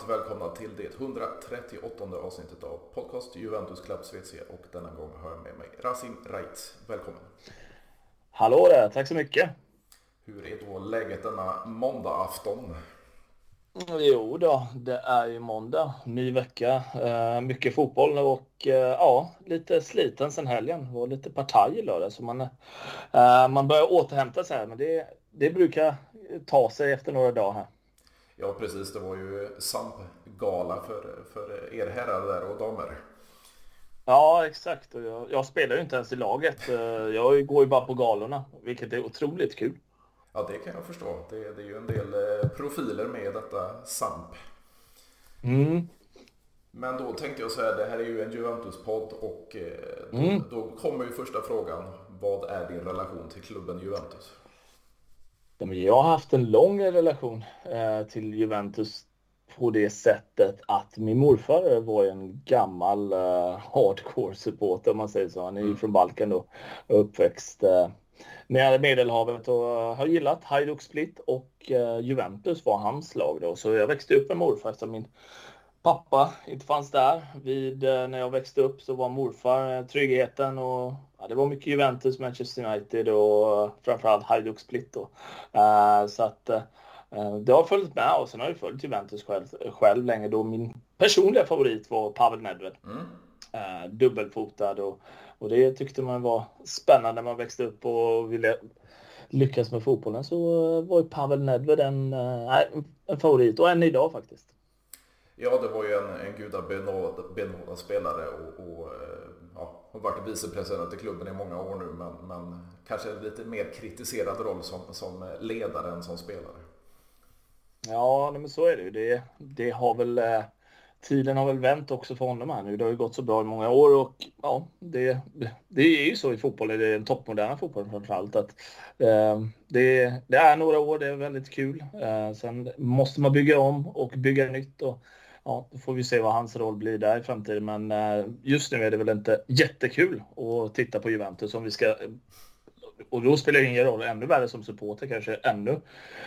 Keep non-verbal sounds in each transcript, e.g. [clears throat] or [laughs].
varmt välkomna till det 138 avsnittet av podcast Juventus Club SVC och denna gång har jag med mig Rasim Reitz. Välkommen! Hallå där, tack så mycket! Hur är då läget denna måndagafton? Jo då, det är ju måndag, ny vecka, eh, mycket fotboll och eh, ja, lite sliten sen helgen. Det var lite partaj i lördag så man, eh, man börjar återhämta sig här men det, det brukar ta sig efter några dagar här. Ja precis, det var ju SAMP-gala för, för er herrar där och damer. Ja exakt, jag, jag spelar ju inte ens i laget. Jag går ju bara på galorna, vilket är otroligt kul. Ja, det kan jag förstå. Det, det är ju en del eh, profiler med detta SAMP. Mm. Men då tänkte jag så här, det här är ju en Juventus-podd och eh, då, mm. då kommer ju första frågan. Vad är din relation till klubben Juventus? Jag har haft en lång relation eh, till Juventus på det sättet att min morfar var en gammal hardcore supporter om man säger så. Han är ju mm. från Balkan då och uppväxt nere Medelhavet och har gillat Hajduk Split och Juventus var hans lag då. Så jag växte upp med morfar eftersom min pappa inte fanns där. Vid, uh, när jag växte upp så var morfar uh, tryggheten och ja, det var mycket Juventus, Manchester United och uh, framförallt Hajduk Split då. så att det har följt med och sen har jag följt Juventus själv, själv länge då min personliga favorit var Pavel Nedved. Mm. dubbelfotad och och det tyckte man var spännande när man växte upp och ville lyckas med fotbollen så var ju Pavel Nedved en, en favorit och än idag faktiskt. Ja, det var ju en, en gudabenådad spelare och, och eh, ja, har varit vicepresident i klubben i många år nu men, men kanske lite mer kritiserad roll som, som ledare än som spelare. Ja, men så är det ju. Det, det har väl eh, tiden har väl vänt också för honom här nu. Det har ju gått så bra i många år och ja, det, det är ju så i fotboll, i den toppmoderna fotbollen framförallt. Att, eh, det, det, är några år, det är väldigt kul. Eh, sen måste man bygga om och bygga nytt. Och, ja, då får vi se vad hans roll blir där i framtiden. Men eh, just nu är det väl inte jättekul att titta på Juventus om vi ska och då spelar det ingen roll, ännu värre som supporter kanske ännu.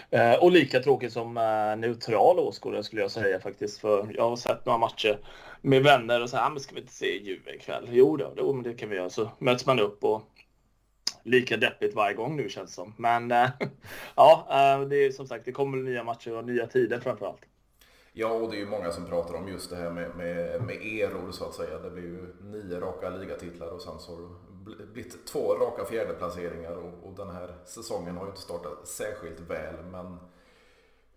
Eh, och lika tråkigt som eh, neutral åskådare skulle jag säga faktiskt. För jag har sett några matcher med vänner och så ah, men ska vi inte se Juve ikväll? Jo då, då men det kan vi göra. Så möts man upp och lika deppigt varje gång nu känns det som. Men eh, [laughs] ja, eh, det är som sagt, det kommer nya matcher och nya tider framför allt. Ja, och det är ju många som pratar om just det här med, med, med eror så att säga. Det blir ju nio raka ligatitlar och sen så har det blivit två raka fjärdeplaceringar och, och den här säsongen har ju inte startat särskilt väl men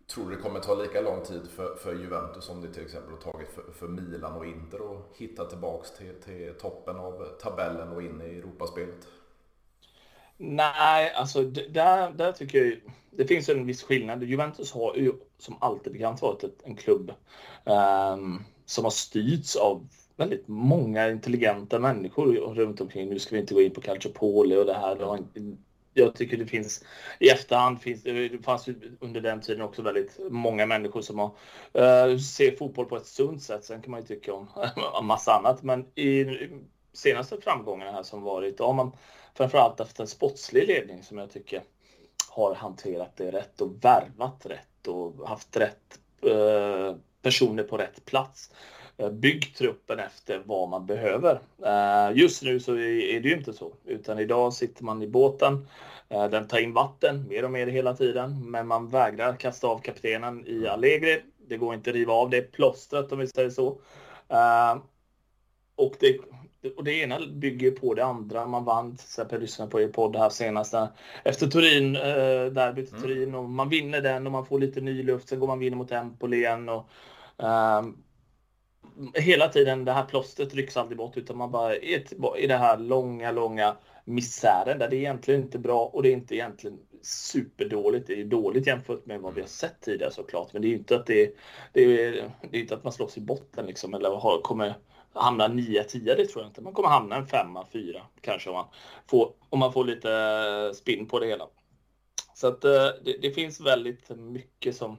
tror det kommer ta lika lång tid för, för Juventus som det till exempel har tagit för, för Milan och Inter att hitta tillbaks till, till toppen av tabellen och in i Europaspelet? Nej, alltså där, där tycker jag det finns en viss skillnad. Juventus har ju som alltid bekant varit ett, en klubb um, som har styrts av väldigt många intelligenta människor runt omkring. Nu ska vi inte gå in på Calciopoli och det här. Jag tycker det finns i efterhand finns det fanns under den tiden också väldigt många människor som har, uh, ser fotboll på ett sunt sätt. Sen kan man ju tycka om [laughs] en massa annat, men i senaste framgångarna här som varit, då har man framförallt efter en sportslig ledning som jag tycker har hanterat det rätt och värvat rätt och haft rätt eh, personer på rätt plats. Eh, Bygg truppen efter vad man behöver. Eh, just nu så är det ju inte så, utan idag sitter man i båten. Eh, den tar in vatten mer och mer hela tiden, men man vägrar kasta av kaptenen i Allegri. Det går inte att riva av det plåstret om vi säger så. Eh, och det, och det ena bygger på det andra. Man vann, till exempel lyssnade på er podd här senaste efter Turin, derbyt i mm. Turin och man vinner den och man får lite ny luft. Sen går man vinner mot Empoli igen och hela tiden det här plåstret rycks aldrig bort utan man bara är i det här långa, långa misären där det är egentligen inte bra och det är inte egentligen superdåligt. Det är dåligt jämfört med vad vi har sett tidigare såklart. Men det är ju inte att det, det är, det är inte att man slåss i botten liksom eller har, kommer hamna 9-10, det tror jag inte. Man kommer hamna en 5-4 kanske om man får, om man får lite spinn på det hela. Så att eh, det, det finns väldigt mycket som,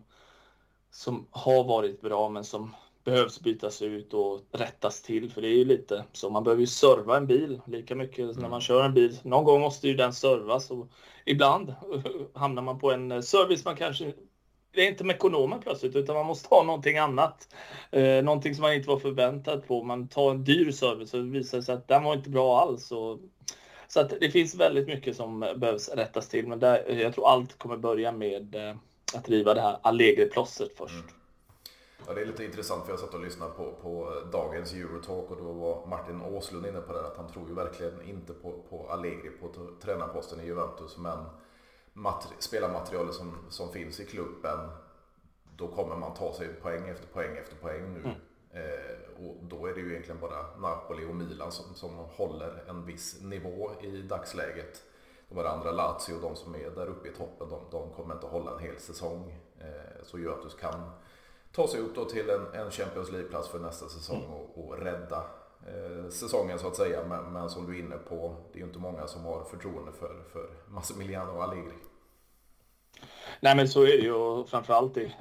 som har varit bra men som behövs bytas ut och rättas till. För det är ju lite så. Man behöver ju serva en bil lika mycket mm. när man kör en bil. Någon gång måste ju den servas och ibland [laughs] hamnar man på en service man kanske det är inte Mekonomen plötsligt utan man måste ha någonting annat. Eh, någonting som man inte var förväntad på. Man tar en dyr service och det visar sig att den var inte bra alls. Och, så att det finns väldigt mycket som behövs rättas till. Men där, jag tror allt kommer börja med eh, att riva det här Allegri-plåstret först. Mm. Ja, det är lite intressant för jag satt och lyssnade på, på dagens Eurotalk och då var Martin Åslund inne på det att han tror ju verkligen inte på, på Allegri på tränarposten i Juventus men spelarmaterialet som, som finns i klubben då kommer man ta sig poäng efter poäng efter poäng nu. Mm. Eh, och då är det ju egentligen bara Napoli och Milan som, som håller en viss nivå i dagsläget. De andra, Lazio, de som är där uppe i toppen, de, de kommer inte hålla en hel säsong. Eh, så Juventus kan ta sig upp då till en, en Champions League-plats för nästa säsong mm. och, och rädda säsongen så att säga. Men, men, som du är inne på, det är ju inte många som har förtroende för, för Massimiliano Allegri. Nej men så är det ju och framförallt det,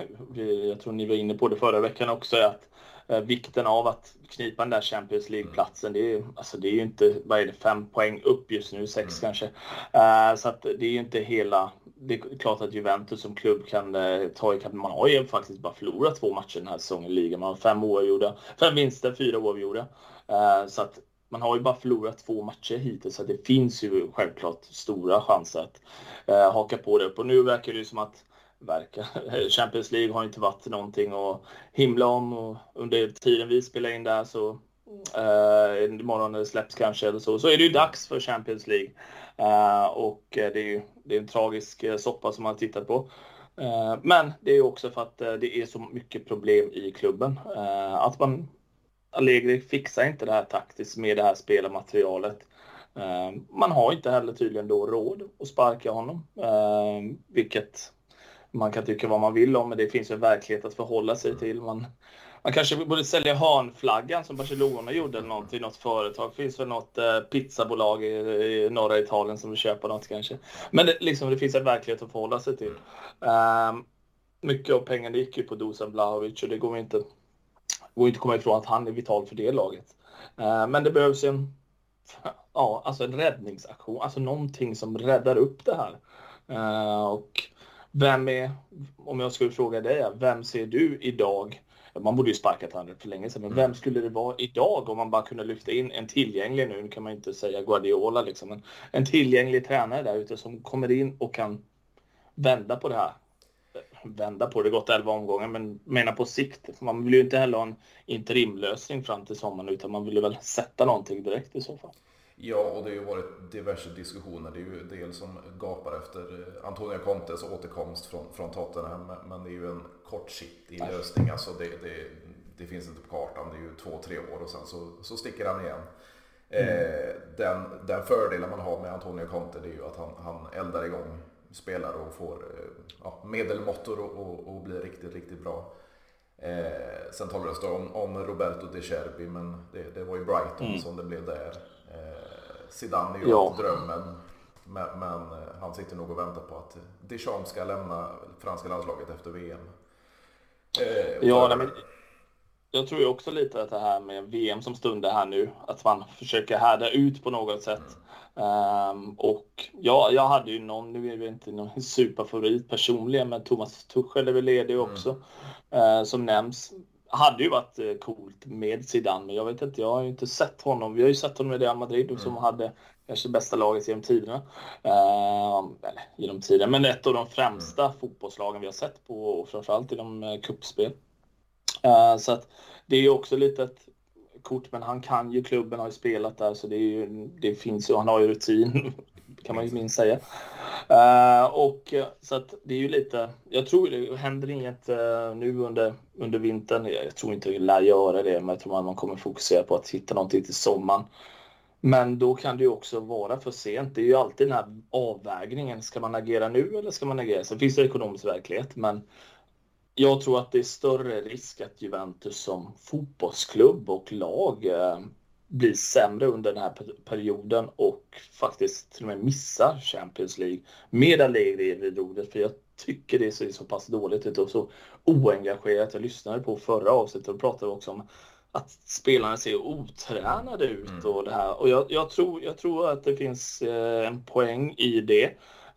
jag tror ni var inne på det förra veckan också, att eh, vikten av att knipa den där Champions League-platsen. Det, är, alltså det är ju inte, vad är det, fem poäng upp just nu, sex mm. kanske. Uh, så att det är ju inte hela, det är klart att Juventus som klubb kan uh, ta ikapp. Man har ju faktiskt bara förlorat två matcher den här säsongen i ligan. Man har fem oavgjorda, fem vinster, fyra oavgjorda. Eh, så att man har ju bara förlorat två matcher hittills så det finns ju självklart stora chanser att eh, haka på det upp. Och nu verkar det ju som att verkar. [laughs] Champions League har inte varit någonting att himla om och under tiden vi spelar in där så eh, imorgon när det släpps kanske eller så, så är det ju dags för Champions League. Eh, och det är ju det är en tragisk eh, soppa som man har tittat på. Eh, men det är också för att det är så mycket problem i klubben. Att man Allegri fixar inte det här taktiskt med det här spelarmaterialet. Ehm, man har inte heller tydligen då råd att sparka honom, ehm, vilket man kan tycka vad man vill om, men det finns en verklighet att förhålla sig till. Man, man kanske borde sälja hörnflaggan som Barcelona gjorde eller något till något företag. Det finns väl något eh, pizzabolag i, i norra Italien som vill köpa något kanske. Men det, liksom, det finns en verklighet att förhålla sig till. Um, mycket av pengarna gick ju på Dusan Blahovic och det går inte går inte att komma ifrån att han är vital för det laget. Eh, men det behövs en, ja, alltså en räddningsaktion, alltså någonting som räddar upp det här. Eh, och vem är, om jag skulle fråga dig, vem ser du idag man borde ju sparkat honom för länge sedan, men vem skulle det vara idag om man bara kunde lyfta in en tillgänglig, nu kan man inte säga Guardiola liksom, men en tillgänglig tränare där ute som kommer in och kan vända på det här vända på det. gått 11 omgångar, men menar på sikt. Man vill ju inte heller ha en interimlösning fram till sommaren, utan man vill ju väl sätta någonting direkt i så fall. Ja, och det har ju varit diverse diskussioner. Det är ju del som gapar efter eh, Antonio Contes återkomst från, från Tottenham, men det är ju en kortsiktig lösning. Alltså det, det, det, finns inte på kartan. Det är ju två, tre år och sen så, så sticker han igen. Mm. Eh, den, den fördelen man har med Antonio Conte det är ju att han, han eldar igång spelare och får eh, ja, medelmåttor och, och, och blir riktigt, riktigt bra. Eh, sen talades det om, om Roberto De Cherbi, men det, det var ju Brighton mm. som det blev där. Eh, Zidane är ju ja. drömmen, men, men, eh, han sitter nog och väntar på att Deschamps ska lämna franska landslaget efter VM. Eh, ja, nej, men jag tror ju också lite att det här med VM som stundar här nu, att man försöker härda ut på något sätt. Um, och ja, jag hade ju någon, nu är det inte någon superfavorit personligen, men Thomas Tuchel är väl ledig mm. också, mm. uh, som nämns. Hade ju varit uh, coolt med Zidane, men jag vet inte, jag har ju inte sett honom. Vi har ju sett honom i Real Madrid mm. som hade kanske bästa laget genom tiderna. Uh, eller genom tiden, men ett av de främsta mm. fotbollslagen vi har sett på, och framförallt inom uh, kuppspel. Uh, så att det är ju också lite ett kort, men han kan ju klubben, har ju spelat där så det, är ju, det finns ju, han har ju rutin [laughs] kan man ju minst säga. Uh, och eh, så att det är ju lite, jag tror det händer inget uh, nu under, under vintern. Jag tror inte det lär göra det, men jag tror att man kommer fokusera på att hitta någonting till sommaren. Men då kan det ju också vara för sent. Det är ju alltid den här avvägningen. Ska man agera nu eller ska man agera? Sen finns det ekonomisk verklighet, men jag tror att det är större risk att Juventus som fotbollsklubb och lag eh, blir sämre under den här perioden och faktiskt till och med missar Champions League med Allegri vid rodret. För jag tycker det ser så pass dåligt ut och så oengagerat. Jag lyssnade på förra avsnittet och pratade också om att spelarna ser otränade ut mm. och det här. Och jag, jag, tror, jag tror att det finns eh, en poäng i det.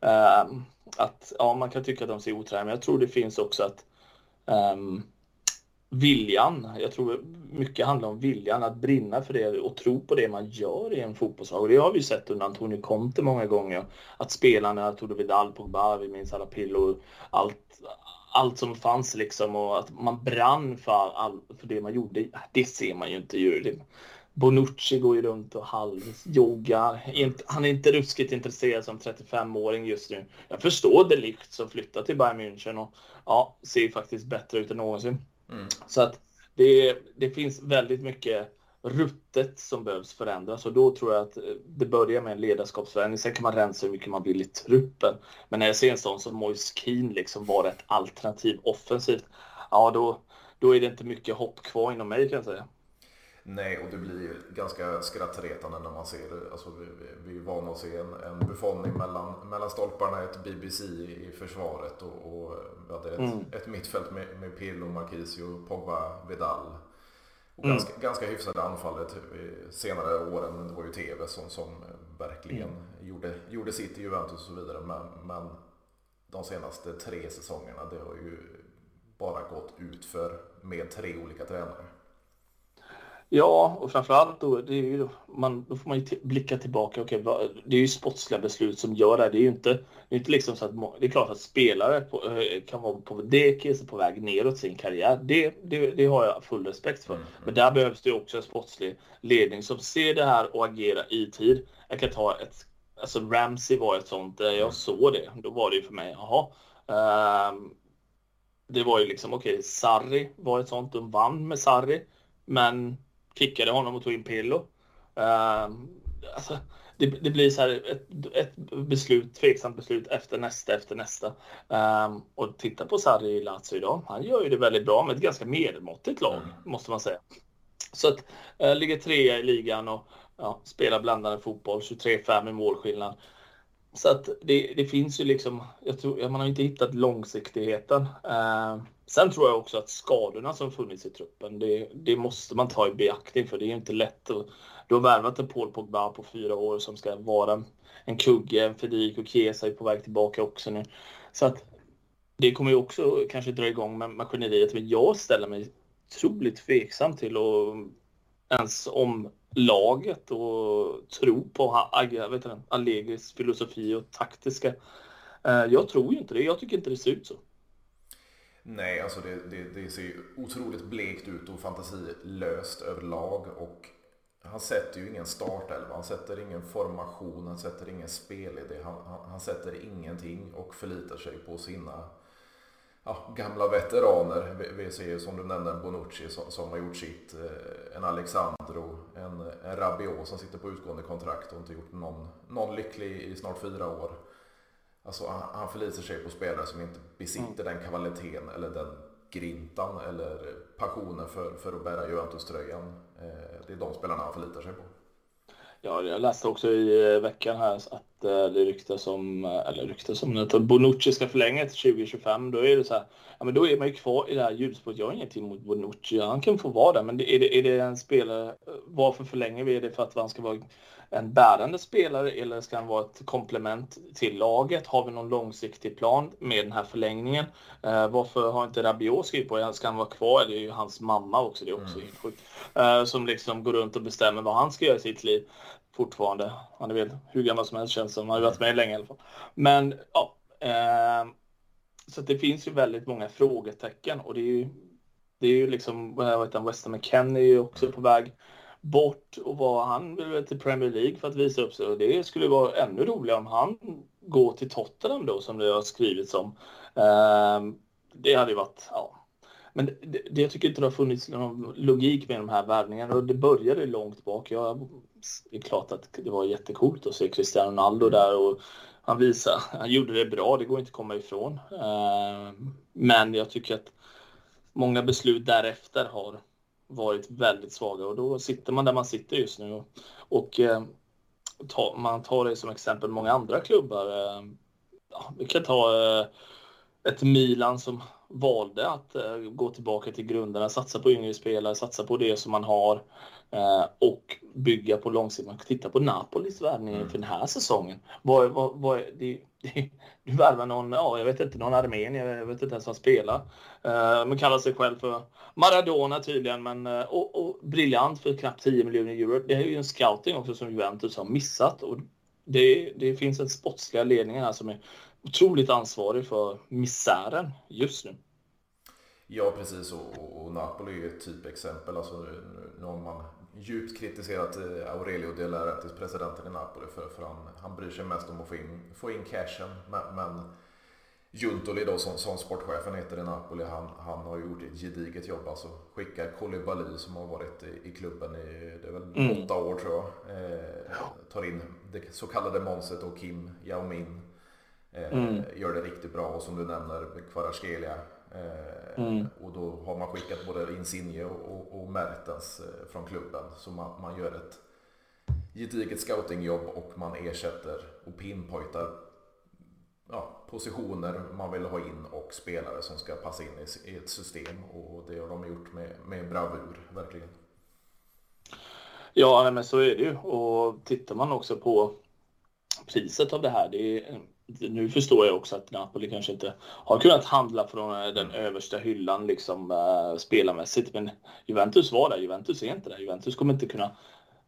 Uh, att ja, man kan tycka att de ser otränade, men jag tror det finns också att um, viljan, jag tror mycket handlar om viljan att brinna för det och tro på det man gör i en fotbollslag. Och det har vi sett under Antonio Conte många gånger. Att spelarna, Tode Vidal, Pogba, vi minns alla pillor, allt, allt som fanns liksom och att man brann för, all, för det man gjorde. Det ser man ju inte ju. Bonucci går ju runt och halvjoggar. Han är inte ruskigt intresserad som 35-åring just nu. Jag förstår Delikt som flyttar till Bayern München och ja, ser faktiskt bättre ut än någonsin. Mm. Så att det, det finns väldigt mycket ruttet som behövs förändras och då tror jag att det börjar med en ledarskapsförändring. Sen kan man rensa hur mycket man vill i truppen. Men när jag ser en sån som Moise Keane liksom vara ett alternativ offensivt, ja då, då är det inte mycket hopp kvar inom mig kan jag säga. Nej, och det blir ganska skrattretande när man ser det. Alltså, vi, vi är vana att se en, en befolkning mellan, mellan stolparna, ett BBC i försvaret och, och vi hade ett, mm. ett mittfält med, med Pirlo, Marquisio, Pogba, Vidal. Och mm. ganska, ganska hyfsade anfallet senare åren. Det var ju TV som, som verkligen mm. gjorde, gjorde sitt i Juventus och så vidare. Men, men de senaste tre säsongerna, det har ju bara gått ut för med tre olika tränare. Ja, och framförallt då, det är ju, man, då får man ju blicka tillbaka. Okay, det är ju sportsliga beslut som gör det. Det är ju inte, det är inte liksom så att det är klart att spelare på, eh, kan vara på dekis på väg neråt sin karriär. Det, det, det har jag full respekt för. Mm. Men där behövs det också en sportslig ledning som ser det här och agerar i tid. Jag kan ta ett, alltså Ramsey var ett sånt, där jag mm. såg det. Då var det ju för mig, jaha. Um, det var ju liksom, okej, okay, Sarri var ett sånt, de vann med Sarri. Men kickade honom och tog in Pillo. Uh, alltså, det, det, blir så här ett, ett beslut, tveksamt beslut efter nästa, efter nästa. Um, och titta på Sarri i Lazio idag. Han gör ju det väldigt bra med ett ganska medelmåttigt lag, mm. måste man säga. Så att uh, ligger trea i ligan och ja, spelar blandad fotboll, 23-5 i målskillnad. Så att det, det, finns ju liksom, jag tror, man har inte hittat långsiktigheten. Uh, Sen tror jag också att skadorna som funnits i truppen, det, det måste man ta i beaktning för det är inte lätt. Att, du har värvat en Paul Pogba på fyra år som ska vara en kugge, en Fredrik och Chiesa är på väg tillbaka också nu. Så att det kommer ju också kanske dra igång med maskineriet, men jag ställer mig otroligt tveksam till att ens om laget och tro på Allegris filosofi och taktiska. Eh, jag tror ju inte det. Jag tycker inte det ser ut så. Nej, alltså det, det, det ser ju otroligt blekt ut och fantasilöst överlag. Och han sätter ju ingen startelva, han sätter ingen formation, han sätter ingen spelidé. Han, han, han sätter ingenting och förlitar sig på sina ja, gamla veteraner. Vi, vi ser som du nämnde en Bonucci som, som, har gjort sitt. Eh, en Alexandro, en, en Rabiot som sitter på utgående kontrakt och inte gjort någon, någon lycklig i snart fyra år. Alltså han, han förlitar sig på spelare som inte besitter mm. den kvaliteten eller den grintan eller passionen för, för att bära Juventus-tröjan. Eh, det är de spelarna han förlitar sig på. Ja, jag läste också i eh, veckan här att det ryktas om, eller ryktas om att Bonucci ska förlänga till 2025. Då är det så här, ja men då är man ju kvar i det här hjulspåret. Jag har ingenting mot Bonucci, han kan få vara där. Men är det, är det en spelare, varför förlänger vi det för att han ska vara en bärande spelare eller ska han vara ett komplement till laget? Har vi någon långsiktig plan med den här förlängningen? Eh, varför har inte Rabiot skrivit på? Ska han vara kvar? Det är ju hans mamma också, det är också mm. helt sjukt. Eh, som liksom går runt och bestämmer vad han ska göra i sitt liv fortfarande. Han är väl hur gammal som helst känns som. Han har varit med länge i alla fall. Men ja, eh, så det finns ju väldigt många frågetecken och det är ju det är ju liksom, vad heter han, Weston McKennie är ju också på väg bort och vad han vill till Premier League för att visa upp sig. Och det skulle vara ännu roligare om han går till Tottenham då som det har skrivits om. Eh, det hade ju varit, ja. Men det, det, jag tycker inte det har funnits någon logik med de här värvningarna och det började långt bak. Jag, det är klart att det var jättekult att se Cristiano Ronaldo där och han visade, han gjorde det bra, det går inte att komma ifrån. Eh, men jag tycker att många beslut därefter har varit väldigt svaga och då sitter man där man sitter just nu. Och, och ta, man tar det som exempel många andra klubbar. Eh, ja, vi kan ta ett Milan som valde att gå tillbaka till grunderna, satsa på yngre spelare, satsa på det som man har och bygga på långsiktigt. Man kan titta på Napolis värvning mm. för den här säsongen. Vad, vad, vad, det, du värvar någon, ja, jag vet inte, någon armén, jag vet inte ens vad han spelar. Uh, men kallar sig själv för Maradona tydligen, men uh, och, och briljant för knappt 10 miljoner euro. Det är ju en scouting också som Juventus har missat och det, det finns en sportsliga ledningen här som är otroligt ansvarig för misären just nu. Ja, precis. Och, och Napoli är ett typexempel. Alltså, nu har man djupt kritiserat eh, Aurelio De Laurentiis, presidenten i Napoli, för, för han, han bryr sig mest om att få in, få in cashen. Men, men Juntoli då, som, som sportchefen heter i Napoli, han, han har gjort ett gediget jobb. Alltså skicka Koulibaly som har varit i, i klubben i det är väl mm. åtta år tror jag. Eh, tar in det så kallade monstret och Kim Yao Min. Eh, mm. Gör det riktigt bra och som du nämner Kvaratskhelia Eh, mm. Och då har man skickat både Insigne och, och Mertens eh, från klubben. Så man, man gör ett gediget scoutingjobb och man ersätter och pinpointar ja, positioner man vill ha in och spelare som ska passa in i, i ett system. Och det har de gjort med, med bravur, verkligen. Ja, men så är det ju. Och tittar man också på priset av det här. Det är nu förstår jag också att Napoli kanske inte har kunnat handla från eh, den översta hyllan liksom uh, spelarmässigt. Men Juventus var där. Juventus är inte där. Juventus kommer inte kunna.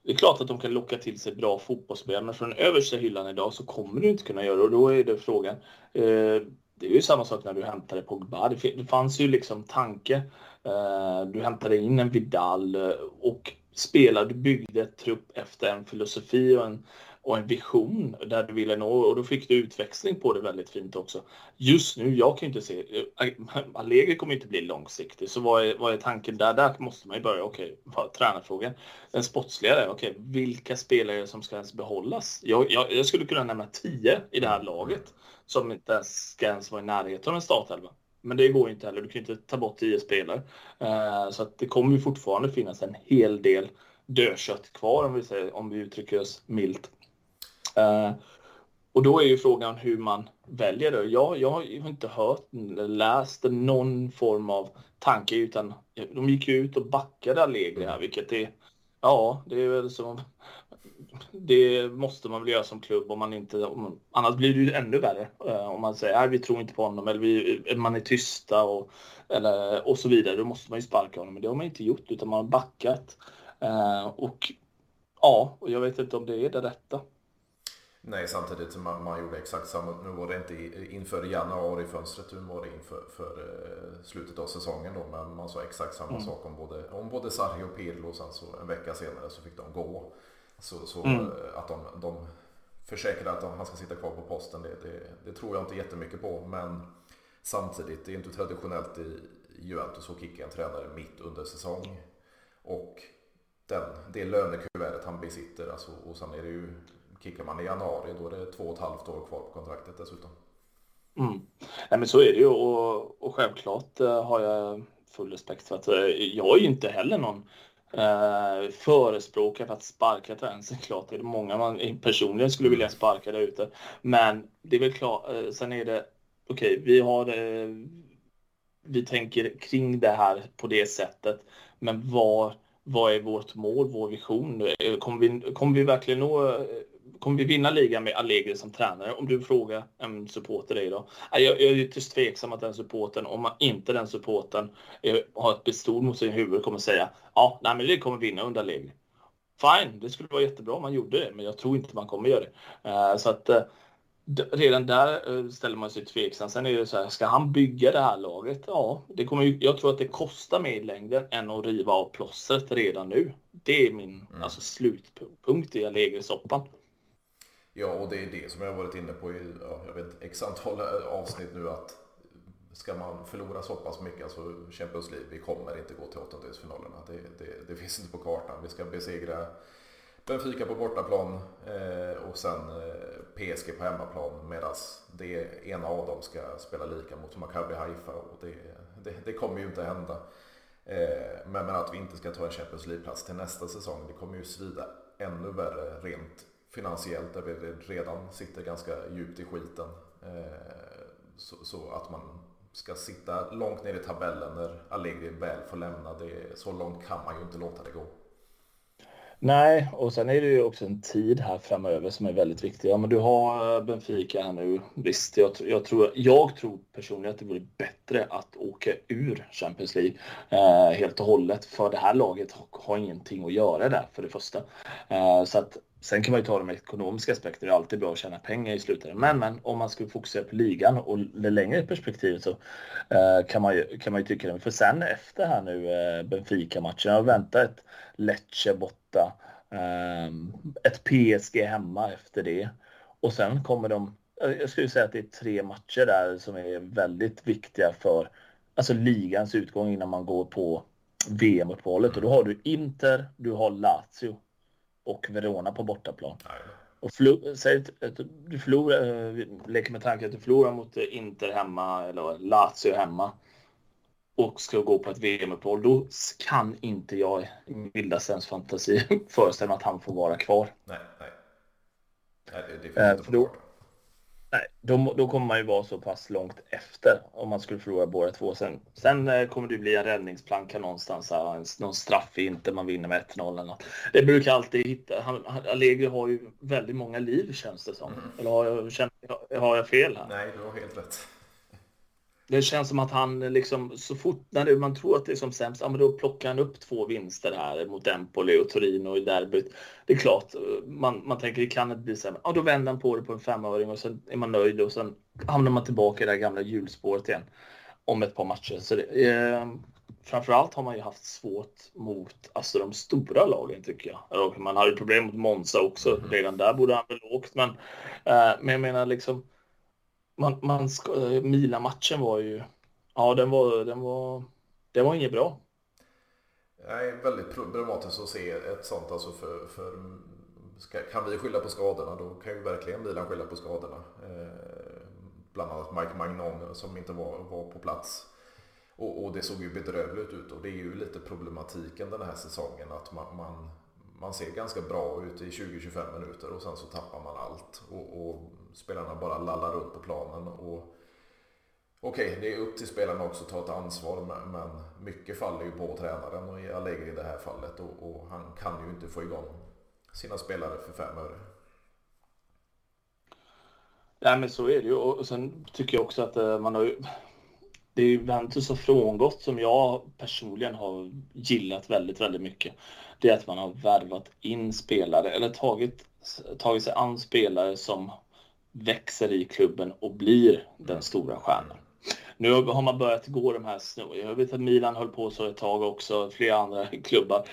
Det är klart att de kan locka till sig bra fotbollsspelare, men från den översta hyllan idag så kommer du inte kunna göra det. Och då är det frågan. Uh, det är ju samma sak när du hämtade Pogba. Det, det fanns ju liksom tanke. Uh, du hämtade in en Vidal och spelade, du byggde ett trupp efter en filosofi och en och en vision där du ville nå och då fick du utväxling på det väldigt fint också. Just nu, jag kan ju inte se, eh, Allegri kommer inte bli långsiktig, så vad är, vad är tanken där? Där måste man ju börja, okej, okay, tränarfrågan. Den sportsliga där, okej, okay, vilka spelare som ska ens behållas? Jag, jag, jag, skulle kunna nämna tio i det här laget som inte ens ska ens vara i närheten av en startelva. Men det går ju inte heller, du kan ju inte ta bort tio spelare. Eh, så att det kommer ju fortfarande finnas en hel del dödkött kvar om vi, säger, om vi uttrycker oss milt. Uh, och då är ju frågan hur man väljer det. Jag, jag har inte hört eller läst någon form av tanke utan de gick ju ut och backade Allegri här, vilket är Ja, det är väl som det måste man väl göra som klubb om man inte, om, annars blir det ju ännu värre. Uh, om man säger att vi tror inte på honom eller vi, man är tysta och, eller, och så vidare. Då måste man ju sparka honom. Men det har man inte gjort utan man har backat. Uh, och ja, och jag vet inte om det är det rätta. Nej, samtidigt som man, man gjorde exakt samma. Nu var det inte inför januari-fönstret, nu var det inför för, uh, slutet av säsongen då. Men man sa exakt samma mm. sak om både, om både Sarri och Pirlo. Och sen så en vecka senare så fick de gå. Så, så mm. Uh, att de, de försäkrade att han ska sitta kvar på posten, det, det, det, tror jag inte jättemycket på. Men samtidigt, det är inte traditionellt i Juventus att kicka en tränare mitt under säsong. Och den, det lönekuvertet han besitter, alltså, och sen är det ju Kickar man i januari då är det två och ett halvt år kvar på kontraktet dessutom. Mm. Nej, men så är det ju och, och självklart eh, har jag full respekt för att eh, jag är ju inte heller någon eh, förespråkare för att sparka tränaren. Klart är det många man eh, personligen skulle vilja sparka där ute. Men det är väl klart, sen är det okej, okay, vi har vi tänker kring det här på det sättet. Men vad, vad är vårt mål, vår vision? Kommer vi, kommer vi verkligen nå kommer vi vinna ligan med Allegri som tränare? Om du frågar en supporter dig då. Jag, jag är ytterst tveksam att den supporten, om man inte den supporten har ett pistol mot sin huvud, kommer säga ja, nej, men det kommer vinna under Allegri. Fine, det skulle vara jättebra om man gjorde det, men jag tror inte man kommer göra det. Uh, så att uh, redan där ställer man sig tveksam. Sen är det så här, ska han bygga det här laget? Ja, det kommer ju, jag tror att det kostar mer i längden än att riva av plåstret redan nu. Det är min mm. alltså, slutpunkt i Allegri-soppan. Ja, och det är det som jag har varit inne på i ja, jag vet, x antal eh, avsnitt nu att ska man förlora så pass mycket, alltså Champions League, vi kommer inte gå till åttondelsfinalerna. Det, det, det finns inte på kartan. Vi ska besegra Benfica på bortaplan eh, och sen eh, PSG på hemmaplan medan det ena av dem ska spela lika mot Maccabi Haifa och det, det, det, kommer ju inte hända. Eh, men, men att vi inte ska ta en Champions League-plats till nästa säsong, det kommer ju svida ännu värre rent finansiellt där vi redan sitter ganska djupt i skiten. Eh, så, att man ska sitta långt ner i tabellen när Allegri väl får lämna. Det, så långt kan man ju inte låta det gå. Nej, och sen är det ju också en tid här framöver som är väldigt viktig. Ja, men du har eh, Benfica här nu. Visst, jag, jag, tror, jag tror personligen att det vore bättre att åka ur Champions League eh, helt och hållet. För det här laget har, har ingenting att göra där för det första. Eh, så att Sen kan man ju ta de ekonomiska aspekterna. Det är alltid bra att tjäna pengar i slutändan. Men, men om man skulle fokusera på ligan och det längre perspektivet så eh, kan, man ju, kan man ju tycka det. För sen efter här nu eh, Benfica-matchen. Jag väntar ett Lecce borta. Eh, ett PSG hemma efter det. Och sen kommer de. Eh, jag skulle säga att det är tre matcher där som är väldigt viktiga för alltså ligans utgång innan man går på VM-uppehållet. Och då har du Inter, du har Lazio och Verona på bortaplan. Och förlor, säg att du förlorar, eh, leker med tanken att du förlorar mot Inter hemma eller Lazio hemma och ska gå på ett VM-uppehåll, då kan inte jag i vildaste ens fantasi [laughs] föreställa mig att han får vara kvar. Nej, nej. nej det, finns äh, inte då, Nej, då, då kommer man ju vara så pass långt efter om man skulle förlora båda två. Sen, sen eh, kommer det bli en räddningsplanka någonstans, här, någon straff inte man vinner med 1-0 eller något. Det brukar alltid hitta. Han, Allegri har ju väldigt många liv känns det som. Mm. Eller har jag, har jag fel här? Nej, du har helt rätt. Det känns som att han liksom så fort när man tror att det är som sämst, ja men då plockar han upp två vinster här mot Empoli och Torino i derbyt. Det är klart, man, man tänker det kan inte bli här, ja då vänder han på det på en femöring och sen är man nöjd och sen hamnar man tillbaka i det gamla hjulspåret igen om ett par matcher. Så det, eh, framförallt har man ju haft svårt mot alltså, de stora lagen tycker jag. Man hade problem mot Monza också, mm. redan där borde han väl åkt men, eh, men jag menar liksom man, man ska, eh, Milan-matchen var ju, ja den var, den var, den var inget bra. Nej, väldigt problematiskt att se ett sånt alltså för, för ska, kan vi skylla på skadorna då kan ju verkligen Milan skylla på skadorna. Eh, bland annat Mike Magnon eh, som inte var, var på plats. Och, och, det såg ju bedrövligt ut och det är ju lite problematiken den här säsongen att man, man, man ser ganska bra ut i 20-25 minuter och sen så tappar man allt. Och, och spelarna bara lallar runt på planen. Och, Okej, okay, det är upp till spelarna också att ta ett ansvar men mycket faller ju på tränaren och jag lägger i det här fallet och, och, han kan ju inte få igång sina spelare för fem öre. Nej men så är det ju och sen tycker jag också att eh, man har ju det är ju Juventus har frångått som jag personligen har gillat väldigt, väldigt mycket. Det är att man har värvat in spelare eller tagit, tagit sig an spelare som växer i klubben och blir den stora stjärnan. Nu har man börjat gå de här Jag vet att Milan höll på så ett tag också, flera andra [laughs] klubbar.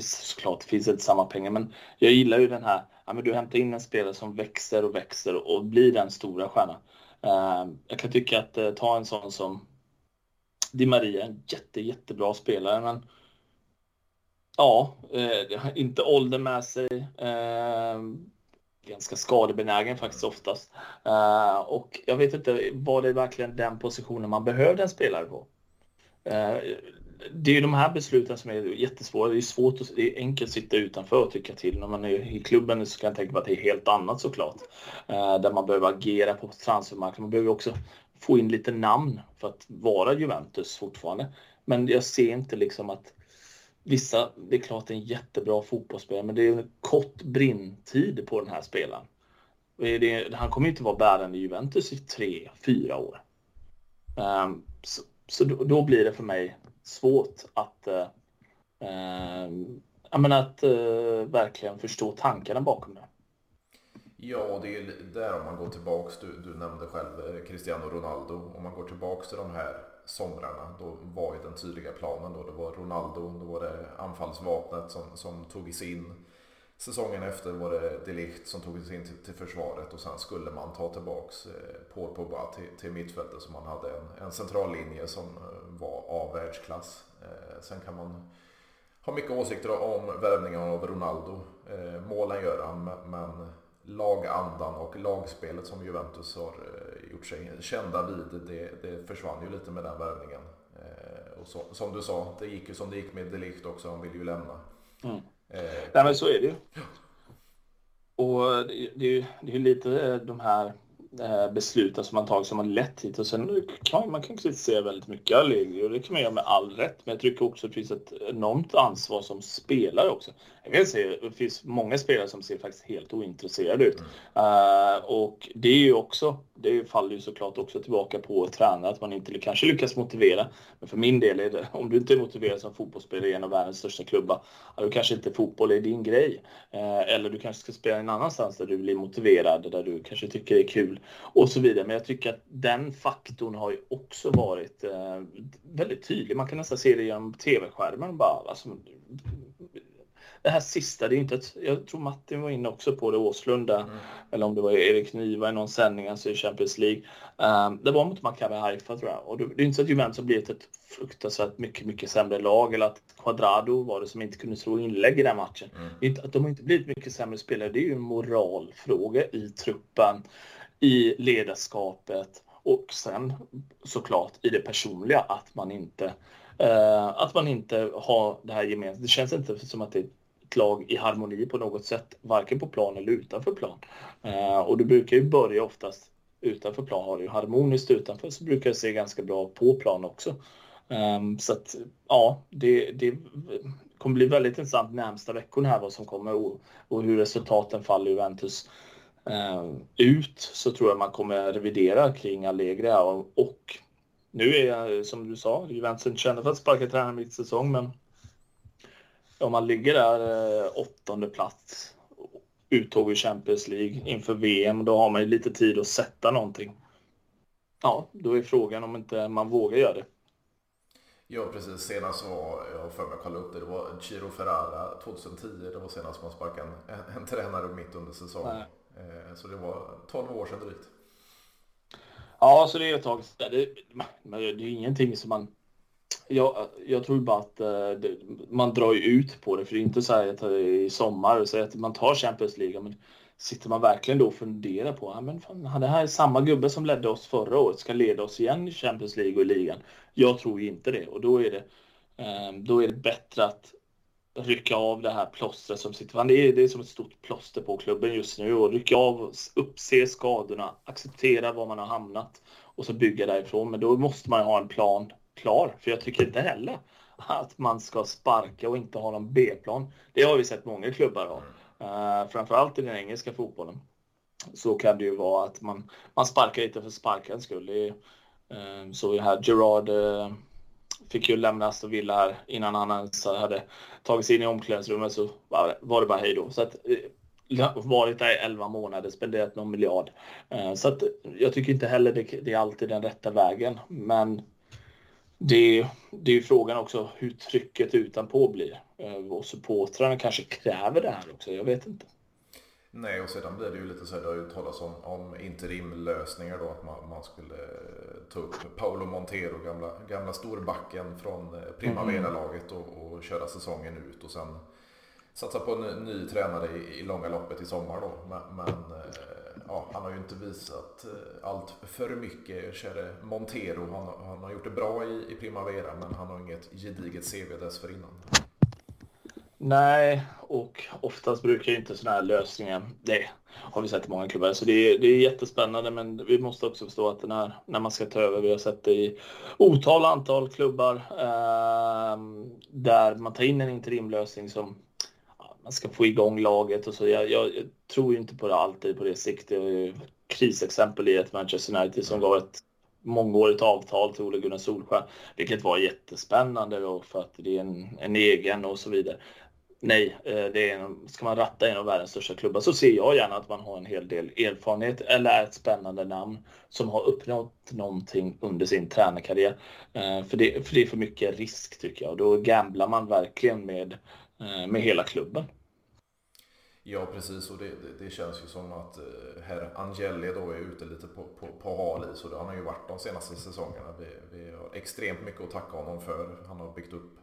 Såklart, det finns inte samma pengar, men jag gillar ju den här, ja, men du hämtar in en spelare som växer och växer och blir den stora stjärnan. Uh, jag kan tycka att uh, ta en sån som Di Maria, en jätte, jättebra spelare, men ja, eh, inte ålder med sig ehm, ganska skadebenägen faktiskt oftast. Eh, och jag vet inte, var det verkligen den positionen man behövde en spelare på? Eh, det är ju de här besluten som är jättesvåra. Det är svårt att, det är enkelt att sitta utanför och tycka till. När man är i klubben så kan jag tänka mig att det är helt annat såklart. Eh, där man behöver agera på transfermarknaden. Man behöver också få in lite namn för att vara Juventus fortfarande. Men jag ser inte liksom att Vissa, det är klart det är en jättebra fotbollsspelare, men det är en kort brintid på den här spelaren. Det, han kommer inte vara bärande i Juventus i tre, fyra år. Um, så, så då, då, blir det för mig svårt att, eh, ehm, uh, uh, menar, att uh, verkligen förstå tankarna bakom det. Ja, det är där om man går tillbaks, du, du nämnde själv eh, Cristiano Ronaldo, om man går tillbaks till de här somrarna. Då var ju den tydliga planen då. Det var Ronaldo, då var det anfallsvapnet som, som tog sig in. Säsongen efter var det Delicht som tog sig in till, till försvaret och sen skulle man ta tillbaks eh, Paul Pogba till, till mittfältet så man hade en, en centrallinje som eh, var av världsklass. Eh, sen kan man ha mycket åsikter om värvningen av Ronaldo. Målen gör han men lagandan och lagspelet som Juventus har gjort sig kända vid, det, det försvann ju lite med den värvningen. Eh, och så, som du sa, det gick ju som det gick med Delict också, han vill ju lämna. Mm. Eh, Nej men så är det ju. Och det, det är ju det är lite de här Eh, besluten som man tagit som har lett hit. Och sen kan man kan kritisera väldigt mycket Allegri och det kan man göra med all rätt. Men jag tycker också att det finns ett enormt ansvar som spelare också. Jag kan säga det finns många spelare som ser faktiskt helt ointresserade ut. Mm. Uh, och det är ju också, det faller ju såklart också tillbaka på tränare att man inte kanske lyckas motivera. Men för min del är det, om du inte är motiverad som fotbollsspelare i en av världens största klubbar, då kanske inte fotboll är din grej. Uh, eller du kanske ska spela en annanstans där du blir motiverad, där du kanske tycker det är kul och så vidare. Men jag tycker att den faktorn har ju också varit uh, väldigt tydlig. Man kan nästan se det genom tv-skärmen bara. Alltså, det här sista, det är inte ett, jag tror Martin var inne också på det, Åslund där, mm. eller om det var Erik Niva i någon sändning alltså i Champions League. Um, det var mot Maccabi Haifa tror jag. Och det, det är inte så att Juventus har blivit ett fruktansvärt mycket, mycket sämre lag eller att Quadrado var det som inte kunde slå inlägg i den matchen. Mm. Att de har inte blivit mycket sämre spelare, det är ju en moralfråga i truppen, i ledarskapet och sen såklart i det personliga att man inte uh, att man inte har det här gemensamt. Det känns inte som att det är lag i harmoni på något sätt, varken på plan eller utanför plan. Eh, och du brukar ju börja oftast utanför plan. Har du harmoniskt utanför så brukar det se ganska bra på plan också. Ehm, så att ja, det, det kommer bli väldigt intressant närmsta veckorna här vad som kommer och, och hur resultaten faller i Juventus ehm, ut så tror jag man kommer revidera kring Allegri och, och nu är jag som du sa, Juventus inte kända för att sparka tränare mitt säsong men om man ligger där eh, åttonde plats, uttåg i Champions League inför VM, då har man ju lite tid att sätta någonting. Ja, då är frågan om inte man vågar göra det. Ja, precis. Senast var, jag för mig kolla upp det, det var Giro Ferrara 2010. Det var senast man sparkade en, en, tränare mitt under säsongen. Eh, så det var 12 år sedan drygt. Ja, så det är ett tag sedan. Det, det är ingenting som man jag, jag tror bara att uh, det, man drar ut på det, för det är inte så här att i sommar så att man tar Champions League, men sitter man verkligen då och funderar på, ja, men fan, det här är samma gubbe som ledde oss förra året, ska leda oss igen i Champions League och i ligan. Jag tror inte det och då är det, um, då är det bättre att rycka av det här plåstret som sitter. Det är, det är som ett stort plåster på klubben just nu och rycka av, uppse skadorna, acceptera var man har hamnat och så bygga därifrån. Men då måste man ha en plan klar. För jag tycker inte heller att man ska sparka och inte ha någon B-plan. Det har vi sett många klubbar ha. Uh, framförallt i den engelska fotbollen. Så kan det ju vara att man, man sparkar lite för sparkens skull. Det uh, så här Gerard uh, fick ju lämna Aston Villa här innan han ens hade tagit sig in i omklädningsrummet så var det bara hej då. Så att, varit där i 11 månader, spenderat någon miljard. Så att jag tycker inte heller det, det är alltid den rätta vägen. Men det, det är ju frågan också hur trycket utanpå blir. Eh, och supportrarna kanske kräver det här också, jag vet inte. Nej, och sedan blir det ju lite så här, det har ju talats om, om interimlösningar då, att man, man skulle eh, ta upp Paolo Montero, gamla, gamla storbacken från eh, Primavera-laget och, och köra säsongen ut och sen satsa på en ny, ny tränare i, i långa loppet i sommar då. Men, men ja, han har ju inte visat eh, allt för mycket. Käre Montero, han, han, har gjort det bra i, i Primavera men han har inget gediget CV dessförinnan. Nej, och oftast brukar ju inte sådana här lösningar, det har vi sett i många klubbar, så det är, det är jättespännande men vi måste också förstå att den här, när man ska ta över, vi har sett det i otal antal klubbar eh, där man tar in en interimlösning som man ska få igång laget och så. Jag, jag, jag tror inte på det alltid på det siktet. Krisexempel i ett Manchester United som gav ett mångårigt avtal till Ole Gunnar Solskjaer, vilket var jättespännande då för att det är en, en egen och så vidare. Nej, eh, det är en, ska man ratta en av världens största klubbar så ser jag gärna att man har en hel del erfarenhet eller är ett spännande namn som har uppnått någonting under sin tränarkarriär. Eh, för det, för det är för mycket risk tycker jag och då gamblar man verkligen med med hela klubben. Ja precis och det, det, det, känns ju som att eh, herr Angeli då är ute lite på, på, på hal is och det har han ju varit de senaste säsongerna. Vi, vi har extremt mycket att tacka honom för. Han har byggt upp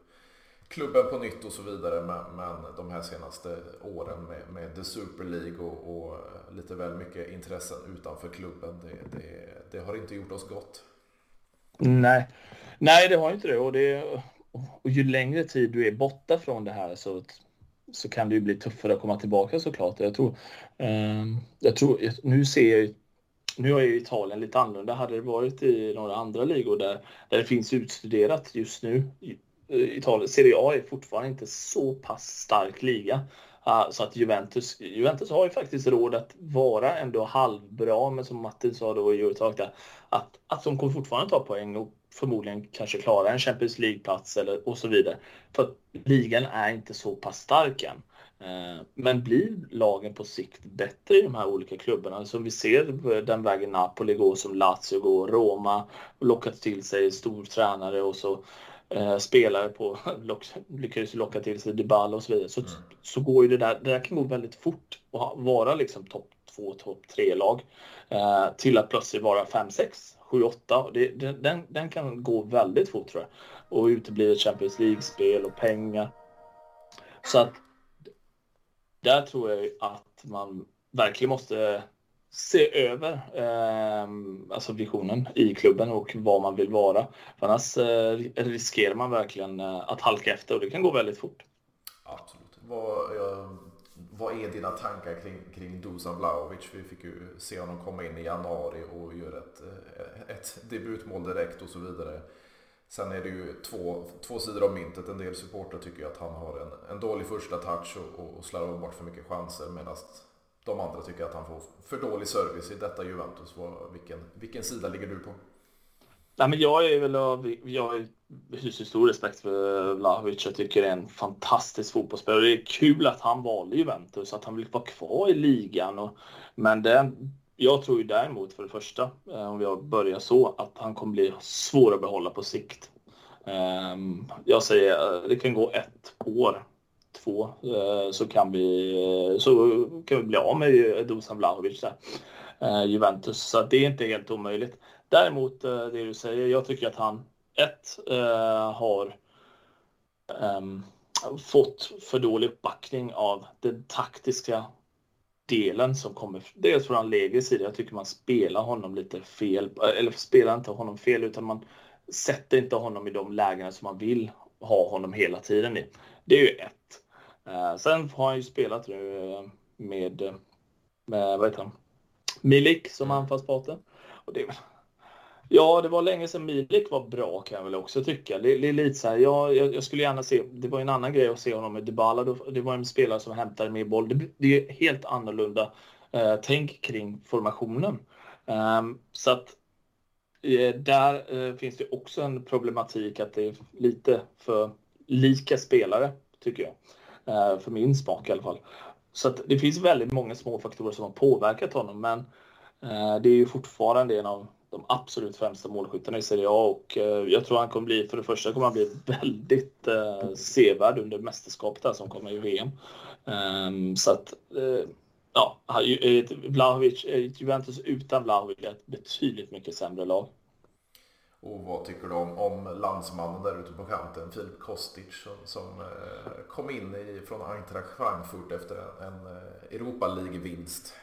klubben på nytt och så vidare men, men de här senaste åren med, med The Super League och, och, lite väl mycket intressen utanför klubben det, det, det, har inte gjort oss gott. Nej, Nej det har inte det och det och ju längre tid du är borta från det här så, så kan det ju bli tuffare att komma tillbaka såklart. Jag tror, eh, jag tror nu ser jag nu är ju Italien lite annorlunda. Hade det varit i några andra ligor där, där det finns utstuderat just nu. Eh, Italien, Serie A är fortfarande inte så pass stark liga. Ah, så att Juventus, Juventus har ju faktiskt råd att vara ändå halvbra, men som Martin sa då i Eurotalk att, att de kommer fortfarande ta poäng och förmodligen kanske klara en Champions League-plats eller och så vidare. För att ligan är inte så pass stark än. Eh, men blir lagen på sikt bättre i de här olika klubbarna? Som vi ser den vägen Napoli går, som Lazio går, Roma lockat till sig stor tränare och så eh, spelare på [laughs] lock, lyckades locka till sig Dybala och så vidare. Så, mm. så går ju det där, det där kan gå väldigt fort och vara liksom topp två, topp tre lag eh, till att plötsligt vara fem, sex 7-8. Den, den kan gå väldigt fort tror jag. Och uteblir ett Champions League-spel och pengar. Så att där tror jag att man verkligen måste se över eh, alltså visionen i klubben och vad man vill vara. För annars eh, riskerar man verkligen eh, att halka efter och det kan gå väldigt fort. Absolut. Vad, jag vad är dina tankar kring, kring Dusan Vlahovic? Vi fick ju se honom komma in i januari och göra ett, eh, ett debutmål direkt och så vidare. Sen är det ju två, två sidor av myntet. En del supportrar tycker ju att han har en, en dålig första touch och, och slarvar bort för mycket chanser medan de andra tycker att han får för dålig service i detta Juventus. Vilken, vilken sida ligger du på? Nej, men jag är väl av, jag hyser stor respekt för Vlahovic. Jag tycker det är en fantastisk fotbollsspelare. Det är kul att han valde Juventus, att han vill vara kvar i ligan. Och, men det, jag tror ju däremot för det första, eh, om vi börjar så, att han kommer bli svår att behålla på sikt. Ehm, jag säger eh, det kan gå ett år, två, eh, så kan vi, så kan vi bli av med Dusan Vlahovic där. Juventus, så det är inte helt omöjligt. Däremot det du säger, jag tycker att han ett har um, fått för dålig uppbackning av den taktiska delen som kommer dels från Allegris sida. Jag tycker man spelar honom lite fel, eller spelar inte honom fel utan man sätter inte honom i de lägena som man vill ha honom hela tiden i. Det är ju ett. Sen har han ju spelat nu eh, med, med vad heter han? Milik som anfallspartner. Och det, Ja, det var länge sedan Milik var bra kan jag väl också tycka. Det, det är lite så här, jag, jag, skulle gärna se, det var en annan grej att se honom med Dybala. Det var en spelare som hämtade mer boll. Det, det är helt annorlunda eh, tänk kring formationen. Eh, så att eh, där eh, finns det också en problematik att det är lite för lika spelare, tycker jag. Eh, för min smak i alla fall. Så att det finns väldigt många små faktorer som har påverkat honom, men eh, det är ju fortfarande en av de absolut främsta målskyttarna i Serie A och eh, jag tror han kommer bli, för det första kommer han bli [laughs] väldigt eh, sevärd under mästerskapet här som kommer i VM. Um, ehm, så att eh, ja, eh, Vlahovic, eh, Juventus utan Vlahovic är ett betydligt mycket sämre lag. Och vad tycker du om, om landsmannen där ute på kanten, Filip Kostic som, som eh, kom in i, från Eintracht Frankfurt efter en, en Europa League-vinst?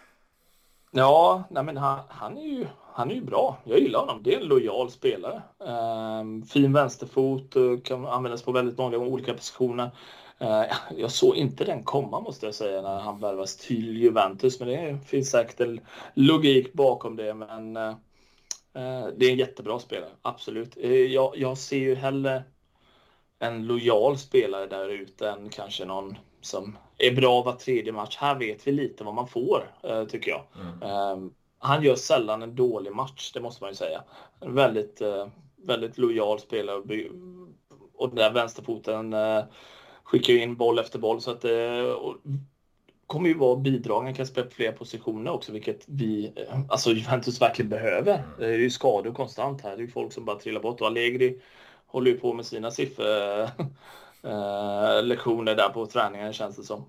Ja, nej men han, han, är ju, han är ju bra. Jag gillar honom. Det är en lojal spelare. Ehm, fin vänsterfot, eh, kan användas på väldigt många olika positioner. Ehm, [laughs] jag såg inte den komma måste jag säga när han värvas till Juventus. Men det finns säkert en logik bakom det. Men eh, eh det är en jättebra spelare, absolut. Ehm, jag, jag ser ju hellre en lojal spelare där ute än kanske någon som är bra var tredje match. Här vet vi lite vad man får, eh, tycker jag. Mm. Ehm, han gör sällan en dålig match, det måste man ju säga. En väldigt, eh, väldigt lojal spelare och den där vänsterfoten eh, skickar in boll efter boll så att det kommer ju vara bidragen kan spela på fler positioner också, vilket vi, alltså Juventus verkligen behöver. Mm. Det är ju skador konstant här. Det är ju folk som bara trillar bort och Allegri håller ju på med sina siffror eh, lektioner där på träningen känns det som.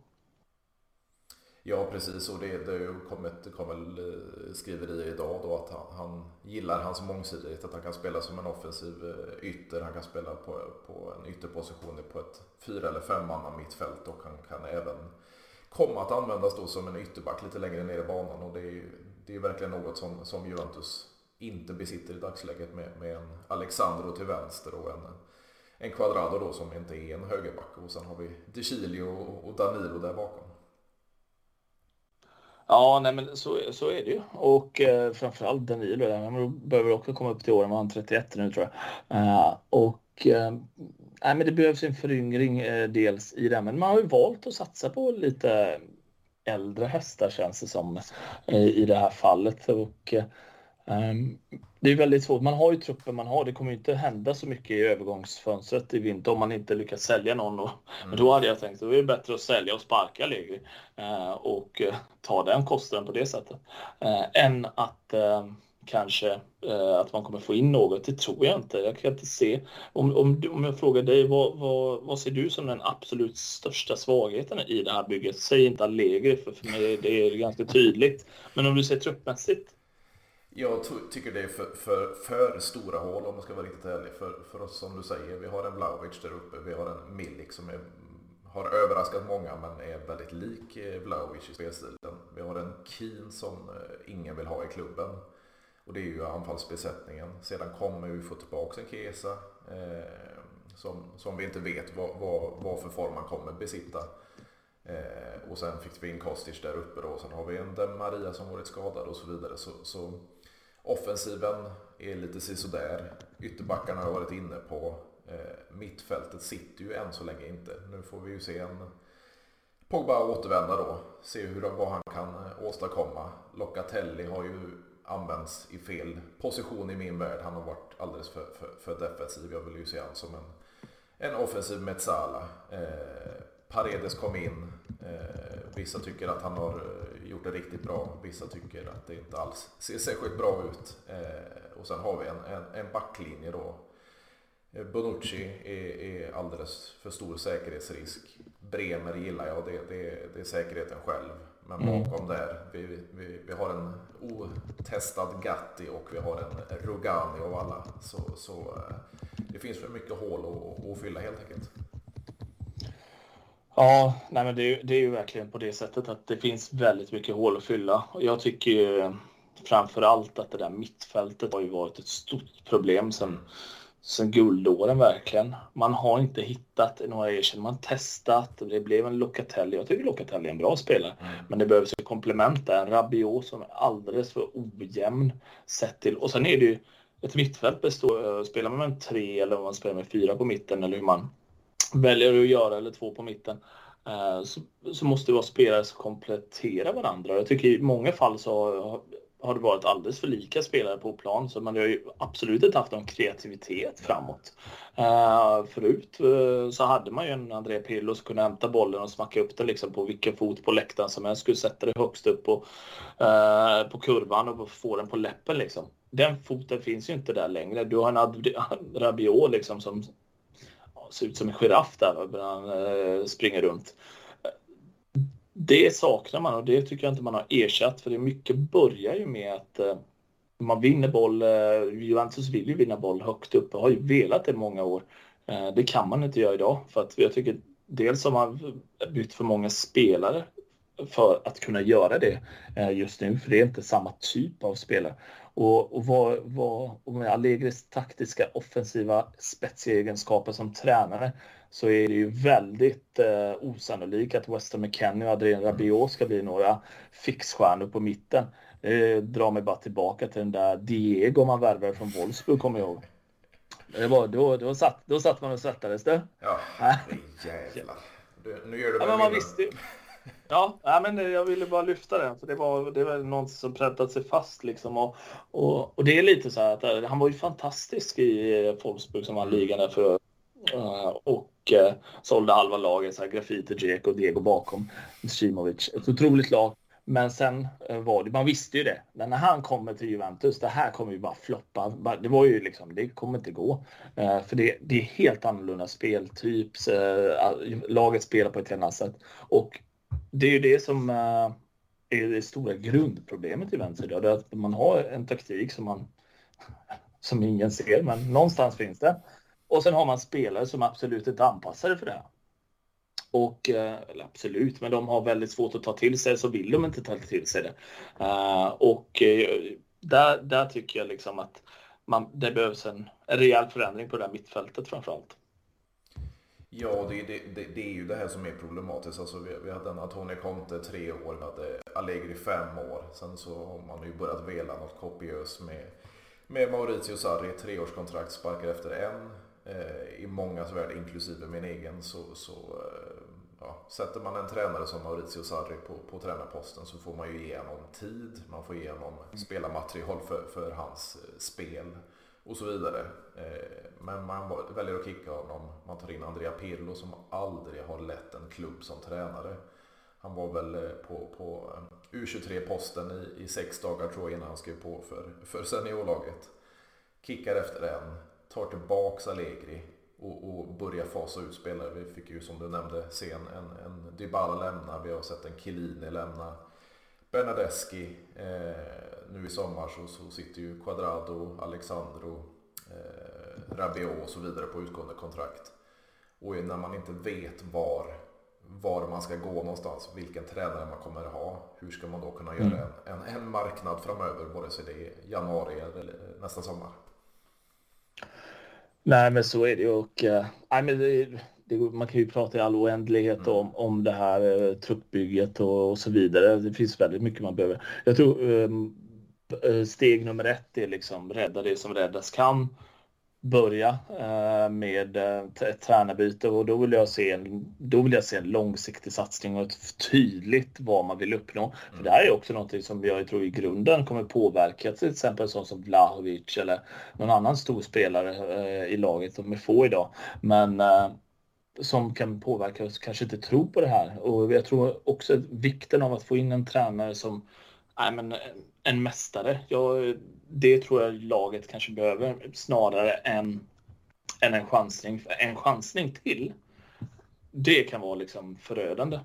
Ja precis. Och det, det har ju kommit, kom väl eh, skriverier idag då att han, han, gillar hans mångsidighet, att han kan spela som en offensiv eh, ytter, han kan spela på, på en ytterposition på ett fyra eller fem manna mittfält och han kan även komma att användas då som en ytterback lite längre ner i banan. Och det är ju det är verkligen något som, som Juventus inte besitter i dagsläget med, med en Alexandro till vänster och en en Quadrado då som inte är en högerback och sen har vi De Chilio och Danilo där bakom. Ja, nej, men så, så är det ju. Och eh, framförallt Danilo, han behöver också komma upp till åren, han 31 nu tror jag. Eh, och eh, nej, men det behövs en föryngring eh, dels i det, men man har ju valt att satsa på lite äldre hästar känns det som eh, i det här fallet. Och, eh, um, det är väldigt svårt. Man har ju truppen man har. Det kommer inte hända så mycket i övergångsfönstret i vinter om man inte lyckas sälja någon. Och, mm. Då hade jag tänkt att det är bättre att sälja och sparka Allegri uh, och uh, ta den kostnaden på det sättet. Uh, än att kanske eh, att man kommer få in något. Det tror jag inte. Jag kan inte se. Om, om, om jag frågar dig, vad, vad, vad ser du som den absolut största svagheten i det här bygget? Säg inte Allegri, för, för mig det är ganska tydligt. Men om du ser truppmässigt? Jag tycker det är för, för, för stora hål om man ska vara riktigt ärlig. För, för oss som du säger, vi har en Vlahovic där uppe, vi har en Milik som är, har överraskat många men är väldigt lik eh, Vlahovic i spelstilen. Vi har en Keen som eh, ingen vill ha i klubben. Och det är ju anfallsbesättningen. Sedan kommer vi få tillbaka en Kesa eh, som, som vi inte vet vad, vad, vad för form han kommer besitta. Eh, och sen fick vi in Kostic där uppe då. Sen har vi en Maria som varit skadad och så vidare. Så, så offensiven är lite sisådär. Ytterbackarna har jag varit inne på. Eh, mittfältet sitter ju än så länge inte. Nu får vi ju se en Pogba återvända då. Se hur, vad han kan eh, åstadkomma. Locatelli har ju använts i fel position i min värld. Han har varit alldeles för, för, för defensiv. Jag vill ju se honom som en, en offensiv Metsala. Eh, Paredes kom in. Eh, vissa tycker att han har eh, gjort det riktigt bra. Vissa tycker att det inte alls ser särskilt bra ut. Eh, och sen har vi en, en, en backlinje då. Bonucci är, är alldeles för stor säkerhetsrisk. Bremer gillar jag, det, det, det är säkerheten själv. Men mm. bakom där, vi, vi, vi har en otestad Gatti och vi har en Rugani av alla. Så, så det finns för mycket hål att, att fylla helt enkelt. Ja, nej men det, är, det är ju verkligen på det sättet att det finns väldigt mycket hål att fylla. Jag tycker ju framför allt att det där mittfältet har ju varit ett stort problem sen sen guldåren verkligen. Man har inte hittat några erkännanden. Man har testat och det blev en Locatelli. Jag tycker Locatelli är en bra spelare. Mm. Men det behövs ett komplement där. En Rabiot som är alldeles för ojämn sett till. Och sen är det ju ett mittfält består, spelar man med en tre eller om man spelar med fyra på mitten eller hur man väljer att göra eller två på mitten. Eh, så, så måste det vara spelare som kompletterar varandra. Jag tycker i många fall så har det varit alldeles för lika spelare på plan så man har ju absolut inte haft någon kreativitet framåt. Uh, förut uh, så hade man ju en André Pirlo som kunde hämta bollen och smacka upp den liksom på vilken fot på läktaren som helst. Skulle sätta det högst upp på, uh, på kurvan och få den på läppen liksom. Den foten finns ju inte där längre. Du har en Rabiot liksom som ser ut som en giraff där när han eh, springer runt det saknar man och det tycker jag inte man har ersatt för det mycket börjar ju med att eh, man vinner boll. Eh, Juventus vill ju vinna boll högt upp och har ju velat det i många år. Det kan man inte göra idag för att jag tycker dels har man bytt för många spelare för att kunna göra det just nu, för det är inte samma typ av spelare. Och, och, vad, vad, och med Allegris taktiska offensiva spetsegenskaper som tränare så är det ju väldigt eh, osannolikt att Weston McKennie och Adrien Rabiot ska bli några fixstjärnor på mitten. Det drar mig bara tillbaka till den där Diego man värvade från Wolfsburg, kommer jag ihåg. Det var, då, då, satt, då satt man och svettades du. Ja, jävlar. Du, nu gör du ja, men man visste ju. Ja, men jag ville bara lyfta det. För det var, det var något som präntat sig fast. Liksom. Och, och, och, det är lite så här att eh, han var ju fantastisk i Wolfsburg som vann ligan där för uh, och sålde halva laget, så här, Grafite, Dzeko och Diego bakom Simovic. Ett otroligt lag. Men sen var det, man visste ju det. Men när han kommer till Juventus, det här kommer ju bara floppa. Det var ju liksom, det kommer inte gå. för det, det är helt annorlunda speltyp. laget spelar på ett annat sätt. Och det är ju det som eh, är det stora grundproblemet i vänster idag. Det är att man har en taktik som man som ingen ser, men någonstans finns det. Och sen har man spelare som absolut inte är anpassade för det. Och, eh, Eller absolut, men de har väldigt svårt att ta till sig så vill de inte ta till sig det. Eh, och där, där tycker jag liksom att man, det behövs en, en rejäl förändring på det här mittfältet framför allt. Ja, det, det, det, det, är ju det här som är problematiskt. Alltså, vi, vi hade en Antonio Conte tre år, vi hade Allegri fem år. Sen så har man ju börjat vela något kopiöst med, med Maurizio Sarri. Treårskontrakt, sparkar efter en. Eh, I mångas värld, inklusive min egen, så, så eh, ja, sätter man en tränare som Maurizio Sarri på, på tränarposten så får man ju ge honom tid. Man får ge honom spelarmaterial för, för hans eh, spel och så vidare. Eh, men man väljer att kicka honom. Man tar in Andrea Pirlo som aldrig har lett en klubb som tränare. Han var väl eh, på, på eh, U23-posten i, i sex dagar tror jag innan han skrev på för, för seniorlaget. Kickar efter en, tar tillbaks Allegri och, och börjar fasa ut spelare. Vi fick ju som du nämnde se en, en, en Dybala lämna, vi har sett en Chiellini lämna. Bernadeschi, eh, nu i sommar så, så sitter ju Quadrado, Alexandro, eh, Rabiot och så vidare på utgående kontrakt. Och när man inte vet var, var man ska gå någonstans, vilken tränare man kommer ha, hur ska man då kunna göra mm. en, en, en marknad framöver, vare sig det är januari eller nästa sommar? Nej, men så är det ju. Och, äh, men det, det, man kan ju prata i all oändlighet mm. om, om det här äh, truppbygget och, och, så vidare. Det finns väldigt mycket man behöver. Jag tror Eh, Eh, steg nummer ett är liksom rädda det som räddas kan. Börja eh, med eh, ett tränarbyte och då vill, jag se en, då vill jag se en långsiktig satsning och ett tydligt vad man vill uppnå. Mm. För det här är också något som jag tror i grunden kommer påverka till exempel sån som Vlahovic eller någon annan stor spelare i laget. De är få idag. Men som kan påverka oss kanske inte tror på det här. Och jag tror också vikten av att få in en tränare som nej, men en mästare. Jag, det tror jag laget kanske behöver snarare än, än en chansning. En chansning till, det kan vara liksom förödande.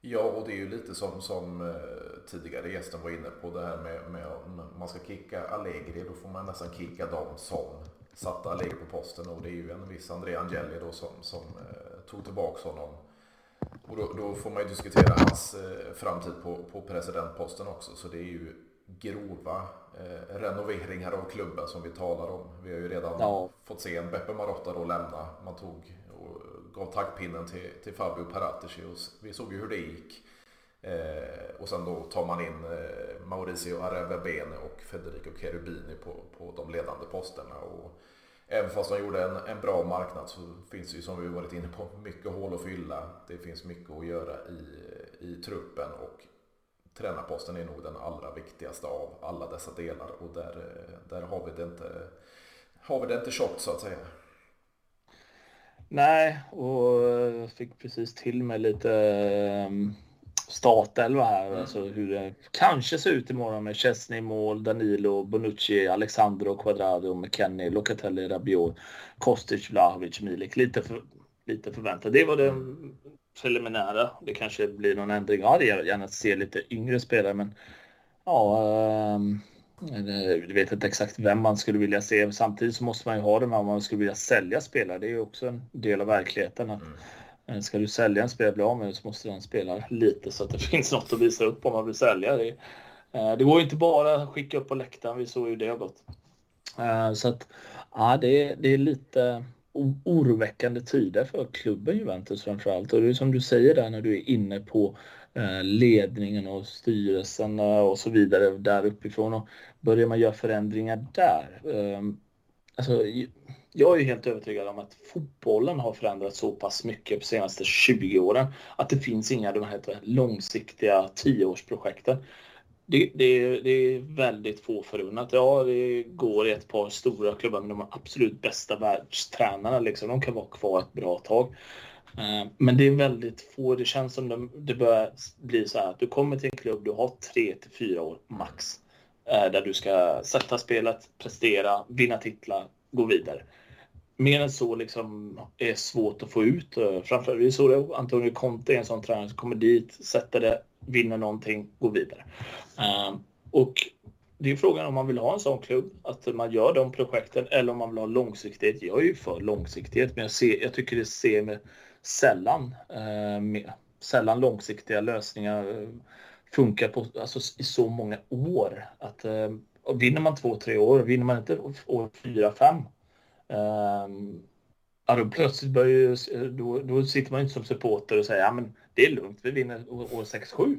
Ja, och det är ju lite som, som eh, tidigare gästen var inne på det här med, med om man ska kicka Allegri, då får man nästan kicka dem som satte Allegri på posten och det är ju en viss André Angeli då som, som eh, tog tillbaka honom och då, då, får man ju diskutera hans eh, framtid på, på presidentposten också. Så det är ju grova eh, renoveringar av klubben som vi talar om. Vi har ju redan ja. fått se en Beppe Marotta då lämna. Man tog och gav taggpinnen till, till Fabio Paratici och vi såg ju hur det gick. Eh, och sen då tar man in eh, Mauricio Arevebene och Federico Cherubini på, på de ledande posterna. Och Även fast de gjorde en, en bra marknad så finns det ju som vi varit inne på mycket hål att fylla. Det finns mycket att göra i, i truppen och tränarposten är nog den allra viktigaste av alla dessa delar och där, där har, vi det inte, har vi det inte tjockt så att säga. Nej, och jag fick precis till mig lite ehm, startelva här. Mm. Alltså hur det kanske ser ut imorgon med Chesney mål, Danilo, Bonucci, Alexandro, Quadrado, McKennie, Locatelli, Rabiot, Kostic, Vlahovic, Milik. Lite, för, lite förväntat. Det var det preliminära. Det kanske blir någon ändring. Ja, det är gärna se lite yngre spelare, men ja. Um, jag vet inte exakt vem man skulle vilja se. Samtidigt så måste man ju ha det med om man skulle vilja sälja spelare. Det är ju också en del av verkligheten. Att mm Eh, Eh, ska du sälja en spelare bli av med så måste den spela lite så att det [laughs] finns något att visa upp om man vill sälja. Det, eh, det går inte bara att skicka upp på läktaren, vi såg ju det har gått. Eh, så att ja, det, det är lite oroväckande tider för klubben Juventus framförallt. Och det är som du säger där när du är inne på ledningen och styrelsen och så vidare där uppifrån. Och börjar man göra förändringar där. Alltså, jag är helt övertygad om att fotbollen har förändrats så pass mycket de senaste 20 åren att det finns inga de här långsiktiga tioårsprojekten. Det, det, det är väldigt få förunnat. Ja, det går i ett par stora klubbar men de absolut bästa världstränarna. Liksom. De kan vara kvar ett bra tag. Eh, men det är väldigt få. Det känns som det börjar bli så här att du kommer till en klubb, du har tre till fyra år max. Eh, där du ska sätta spelet, prestera, vinna titlar, gå vidare mer än så liksom är svårt att få ut. Eh, Framförallt vi såg det, Antonio Conte är en sån tränare som kommer dit, sätter det, vinner någonting, går vidare. Ehm, och det är frågan om man vill ha en sån klubb, att man gör de projekten, eller om man vill ha långsiktighet. Jag är ju för långsiktighet, men jag, ser, jag tycker det ser med sällan, uh, med, sällan långsiktiga lösningar eh, funkar på, alltså, i så många år. Att, uh, vinner man två, tre år, vinner man inte år fyra, fem, Um, Ja, då plötsligt börjar ju, då, då sitter man inte som supporter och säger ja men det är lugnt, vi vinner år 6-7.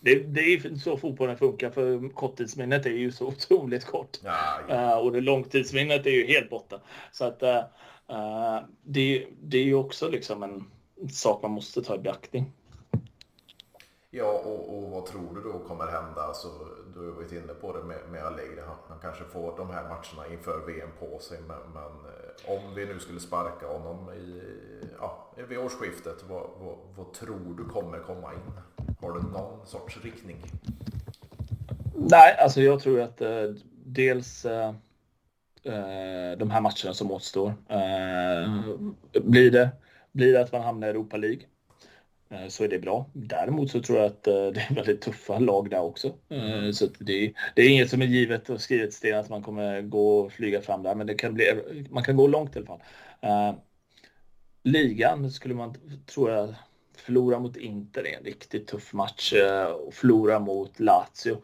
Det, det är så fotbollen funkar för korttidsminnet är ju så [laughs] otroligt kort. Ja, ja. Uh, och det långtidsminnet är ju helt borta. Så att uh, det, det är ju också liksom en sak man måste ta i beaktning. Ja, och, och, vad tror du då kommer hända? Alltså, du har varit inne på det med, med Allegri. Han, han, kanske får de här matcherna inför VM på sig. Men, men eh, om vi nu skulle sparka honom i, ja, vid årsskiftet, vad, vad, vad, tror du kommer komma in? Har du någon sorts riktning? Nej, alltså jag tror att eh, dels eh, eh de här matcherna som återstår. Eh, blir, det, blir det att man hamnar i Europa League så är det bra. Däremot så tror jag att eh, det är [laughs] väldigt tuffa lag där också. Mm. Så det, det, är inget som är givet och skrivet sten att man kommer gå och flyga fram där, men det kan bli, man kan gå långt i alla fall. Ligan skulle man, tror jag, förlora mot Inter är en riktigt tuff match och förlora mot Lazio.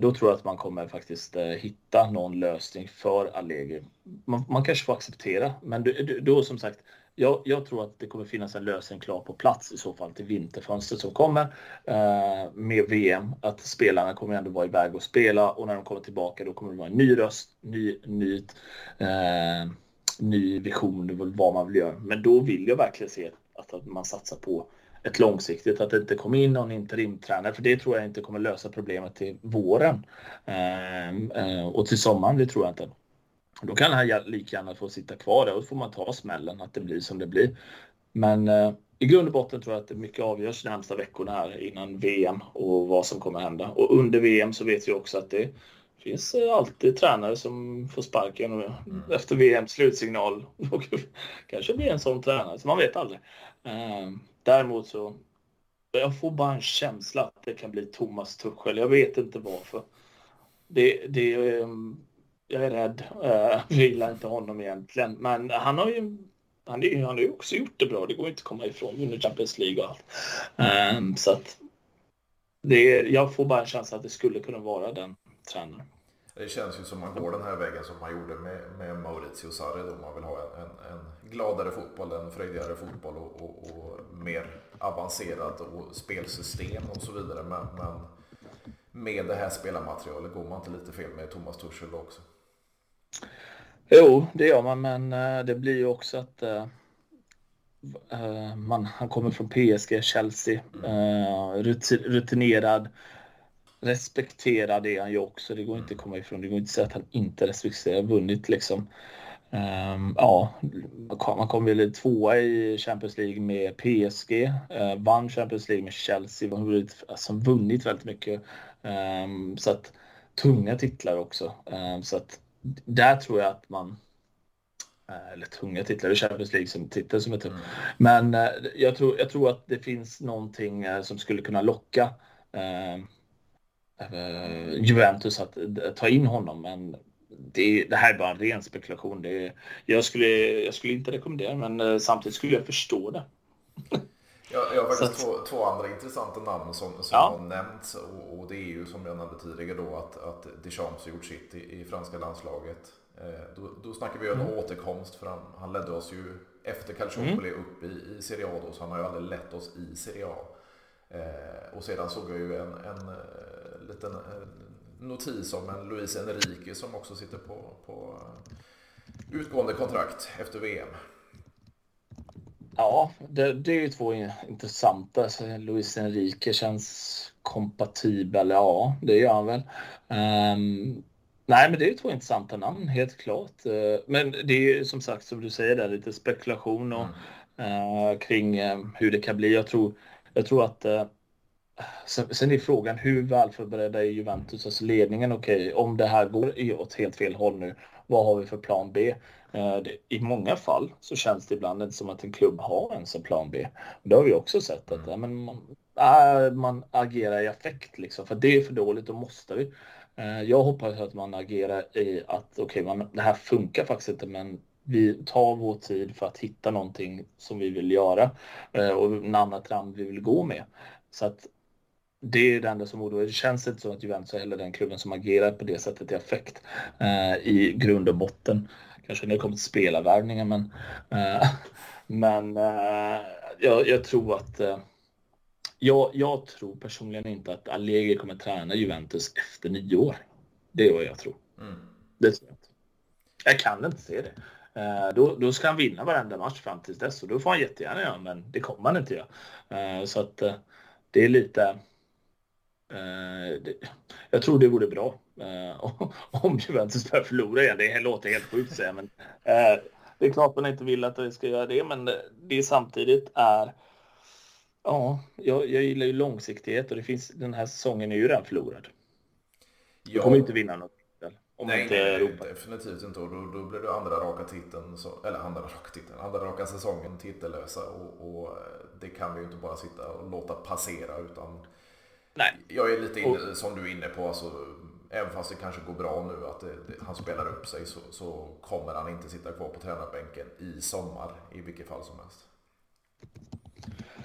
Då tror jag att man kommer faktiskt hitta någon lösning för Allegri. Man, man kanske får acceptera, men då som sagt, jag, jag, tror att det kommer finnas en lösning klar på plats i så fall till vinterfönstret som kommer eh, med VM. Att spelarna kommer ändå vara iväg och spela och när de kommer tillbaka då kommer det vara en ny röst, ny, ny, eh, ny vision vad man vill göra. Men då vill jag verkligen se att, att man satsar på ett långsiktigt, att det inte kommer in någon interimtränare, för det tror jag inte kommer lösa problemet till våren. Eh, eh och till sommaren, det tror jag inte. Då kan han lika gärna få sitta kvar där och då får man ta smällen att det blir som det blir. Men eh, i grund och botten tror jag att det mycket avgörs de närmsta veckorna här innan VM och vad som kommer hända. Och under VM så vet vi också att det finns eh, alltid tränare som får sparken och mm. efter VMs slutsignal [laughs] kanske blir en sån tränare, så man vet aldrig. Eh, däremot så jag får bara en känsla att det kan bli Thomas Tuchel. Jag vet inte varför. Det, det, eh, jag är rädd. Eh, jag gillar inte honom egentligen. Men han har ju han, är, han har ju också gjort det bra. Det går inte att komma ifrån under Champions League och allt. Um, så att det är, jag får bara en känsla att det skulle kunna vara den tränaren. Det känns ju som man går den här vägen som man gjorde med, med Maurizio Sarri då man vill ha en, en, en gladare fotboll, en frejdigare fotboll och, och, och, mer avancerat och spelsystem och så vidare. Men, men med det här spelarmaterialet går man inte lite fel med Thomas Tuchel också? Jo, det gör man, men eh, det blir ju också att uh, man, han kommer från PSG, Chelsea, rutinerad, respekterad är han ju också. Det går inte att komma ifrån. Det går inte att säga att han inte respekterar, vunnit liksom. Um, ja, man kom väl tvåa i Champions League med PSG, vann Champions League med Chelsea, vunnit, alltså vunnit väldigt mycket. Um, så att tunga titlar också. Um, så att där tror jag att man eh, eller tunga titlar, i Champions League som titel som är tung. Mm. Men eh, jag, tror, jag tror att det finns någonting eh, som skulle kunna locka eh, Juventus att ta in honom. Men det, det, här är bara en ren spekulation. Det, jag, skulle, jag skulle inte rekommendera men samtidigt skulle jag förstå det. [laughs] Jag, jag har faktiskt två, två, andra intressanta namn som, som ja. har nämnts och, och, det är ju som jag nämnde tidigare då att, att Deschamps har gjort sitt i, i franska landslaget. Eh, då, då snackar vi om mm. återkomst för han, han ledde oss ju efter Calciopoli mm. upp i, i Serie A då så han har ju aldrig lett oss i Serie A. Eh, och sedan såg jag ju en, en, en eh, liten en notis om en Luis Enrique som också sitter på, på utgående kontrakt efter VM. Ja, det, det är ju två intressanta. Luis Enrique känns kompatibel. Ja, det gör han väl. Um, nej, men det är ju två intressanta namn, helt klart. Uh, men det är ju som sagt, som du säger, där, lite spekulation och, uh, kring uh, hur det kan bli. Jag tror, jag tror att Sen, sen är frågan hur väl förberedda är Juventus, alltså ledningen, okej, okay, om det här går åt helt fel håll nu, vad har vi för plan B? Eh, I många fall så känns det ibland inte som att en klubb har en som plan B. Det har vi också sett att mm. men man, äh, man agerar i affekt liksom, för det är för dåligt, då måste vi. Eh, jag hoppas att man agerar i att okej, okay, det här funkar faktiskt inte, men vi tar vår tid för att hitta någonting som vi vill göra eh, och namnet annat vi vill gå med. Så att det är det enda som oroar. Det känns inte som att Juventus är heller den klubben som agerar på det sättet i affekt eh, i grund och botten kanske när det kommer till spelarvärvningen. Men, uh, men uh, jag, jag, tror att uh, jag, jag, tror personligen inte att Allegri kommer träna Juventus efter nio år. Det är vad jag tror. Mm. Det tror jag inte. Jag kan inte se det. Uh, då, då ska han vinna varenda match fram tills dess och då får han jättegärna göra men det kommer han inte göra. så att det är lite jag tror det vore bra [laughs] om Juventus börjar förlora igen. Det låter helt sjukt säga, men det är klart man inte vill att vi ska göra det, men det samtidigt är Ja, jag, jag gillar ju långsiktighet och det finns, den här säsongen är ju redan förlorad. Ja. Du kommer inte vinna något. Om nej, inte nej, Europa. definitivt inte. Och då, då blir det andra raka titeln, eller andra raka titeln, andra raka säsongen titellösa. Och, och, det kan vi ju inte bara sitta och låta passera utan Nej. Jag är lite inne, som du är inne på, alltså, även fast det kanske går bra nu att det, det, han spelar upp sig så, så, kommer han inte sitta kvar på tränarbänken i sommar i vilket fall som helst.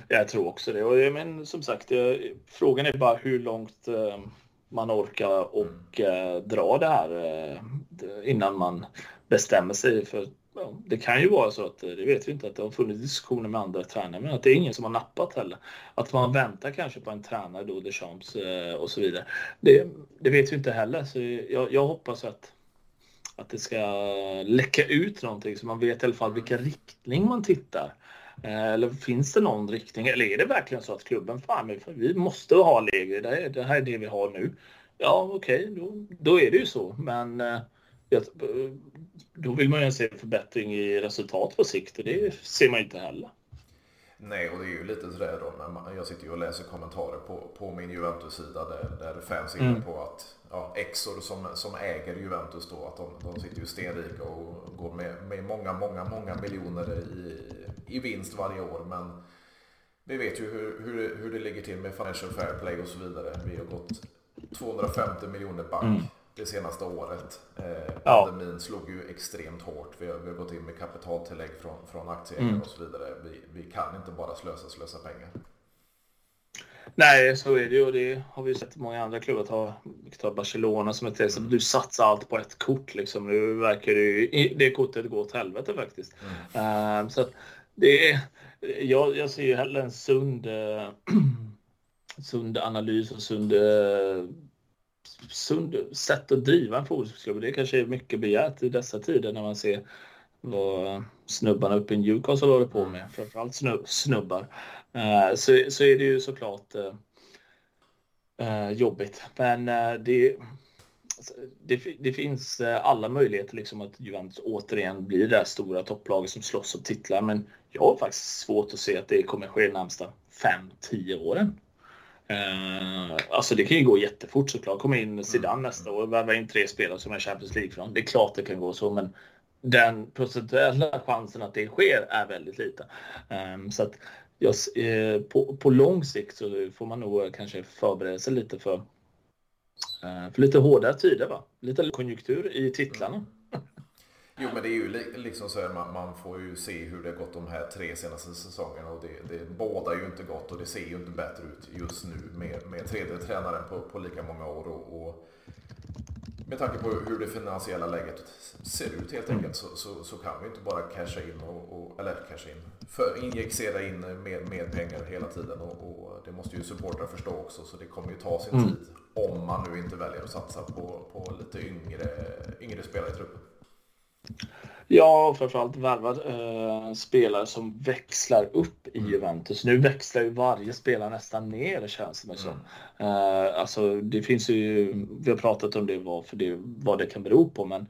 Jag tror också det. Och, men som sagt, jag, frågan är bara hur långt eh, man orkar och mm. eh, dra det här eh, innan man bestämmer sig för ja, det kan ju vara så att, eh, det vet vi inte, att det har funnits diskussioner med andra tränare, men att det är ingen som har nappat heller. Att man väntar kanske på en tränare då, Deschamps eh, och så vidare. Det, det vet vi inte heller, så jag, jag hoppas att, att det ska läcka ut någonting så man vet i alla fall vilken riktning man tittar. Eh, eller finns det någon riktning? Eller är det verkligen så att klubben, fan vi måste ha lägre, det, det här är det vi har nu. Ja, okej, okay, då, då är det ju så. Men eh, då vill man ju se förbättring i resultat på sikt och det ser man inte heller. Nej, och det är ju lite sådär då, när jag sitter ju och läser kommentarer på, på min Juventus-sida där, där fans är inne mm. på att ja, Exor som, som äger Juventus då, att de, de sitter ju stenrika och går med, med många, många, många miljoner i, i vinst varje år. Men vi vet ju hur, hur, hur det ligger till med Financial Fair Play och så vidare. Vi har gått 250 miljoner back. Mm det senaste året. Eh, pandemin ja. slog ju extremt hårt. Vi har, vi har gått in med kapitaltillägg från, från aktieägare mm. och så vidare. Vi, vi kan inte bara slösa, slösa pengar. Nej, så är det ju. Det har vi sett många andra klubbar ta. Vi tar Barcelona som ett exempel. Du satsar allt på ett kort. Liksom. Nu verkar det ju, det kortet gå åt helvete faktiskt. Mm. Uh, så det är, jag, jag ser ju hellre en sund, uh, [clears throat] sund analys och sund uh, sund sätt att driva en fotbollsklubb. Det kanske är mycket begärt i dessa tider när man ser vad snubbarna uppe i Newcastle håller på med, framförallt snubbar. Eh, så, så är det ju såklart eh, eh, jobbigt. Men det, det, det, finns alla möjligheter liksom att Juventus återigen blir det där stora topplaget som slåss om titlar. Men jag har faktiskt svårt att se att det kommer ske de närmsta 5-10 åren. Uh, alltså det kan ju gå jättefort såklart. Komma in Zidane mm. nästa år värva in tre spelare som är Champions League-från. Det är klart det kan gå så, men den procentuella chansen att det sker är väldigt liten. Um, så att just, uh, på, på lång sikt så får man nog kanske förbereda sig lite för, uh, för lite hårdare tider. Va? Lite konjunktur i titlarna. Mm. Jo men det är ju liksom så att man, man, får ju se hur det gått de här tre senaste säsongerna och det, det bådar ju inte gott och det ser ju inte bättre ut just nu med, med tredje tränaren på, på lika många år och, och med tanke på hur det finansiella läget ser ut helt mm. enkelt så, så, så kan vi inte bara casha in och, och eller casha in, för injicera in mer, mer pengar hela tiden och, och det måste ju supportrar förstå också så det kommer ju ta sin mm. tid om man nu inte väljer att satsa på, på lite yngre, yngre spelare i truppen. Ja, framförallt värvad eh, spelare som växlar upp i mm. Juventus. Nu växlar ju varje spelare nästan ner känns det som. Mm. Eh, alltså det finns ju, vi har pratat om det, vad, för det, vad det kan bero på, men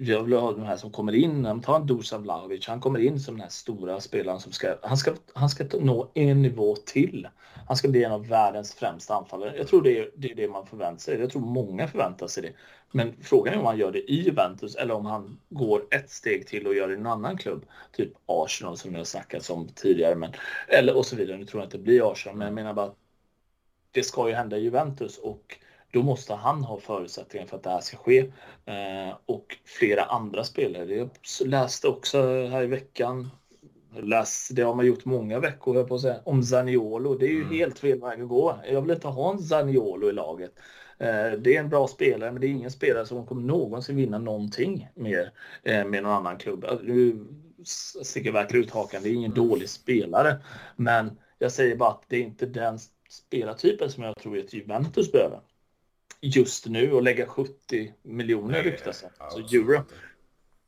jag vill ha de här som kommer in, ta en Dusan Vlahovic, han kommer in som den här stora spelaren som ska, han ska, han ska nå en nivå till. Han ska bli en av världens främsta anfallare. Jag tror det är, det är det man förväntar sig. Jag tror många förväntar sig det. Men frågan är om han gör det i Juventus eller om han går ett steg till och gör det i en annan klubb. Typ Arsenal som det har snackats om tidigare. Men, eller och så vidare. Nu tror jag inte det blir Arsenal, men jag menar bara att det ska ju hända i Juventus och då måste han ha förutsättningar för att det här ska ske. Eh, och flera andra spelare. Jag läste också här i veckan, läst, det har man gjort många veckor jag på att säga, om Zaniolo. Det är ju mm. helt fel väg att gå. Jag vill inte ha en Zaniolo i laget. Eh, det är en bra spelare, men det är ingen spelare som kommer någonsin vinna någonting mer eh, med någon annan klubb. Alltså, nu sticker verkligen ut hakan. Det är ingen dålig spelare, men jag säger bara att det är inte den spelartypen som jag tror att Juventus behöver just nu och lägga 70 miljoner ryktas det. Alltså euro.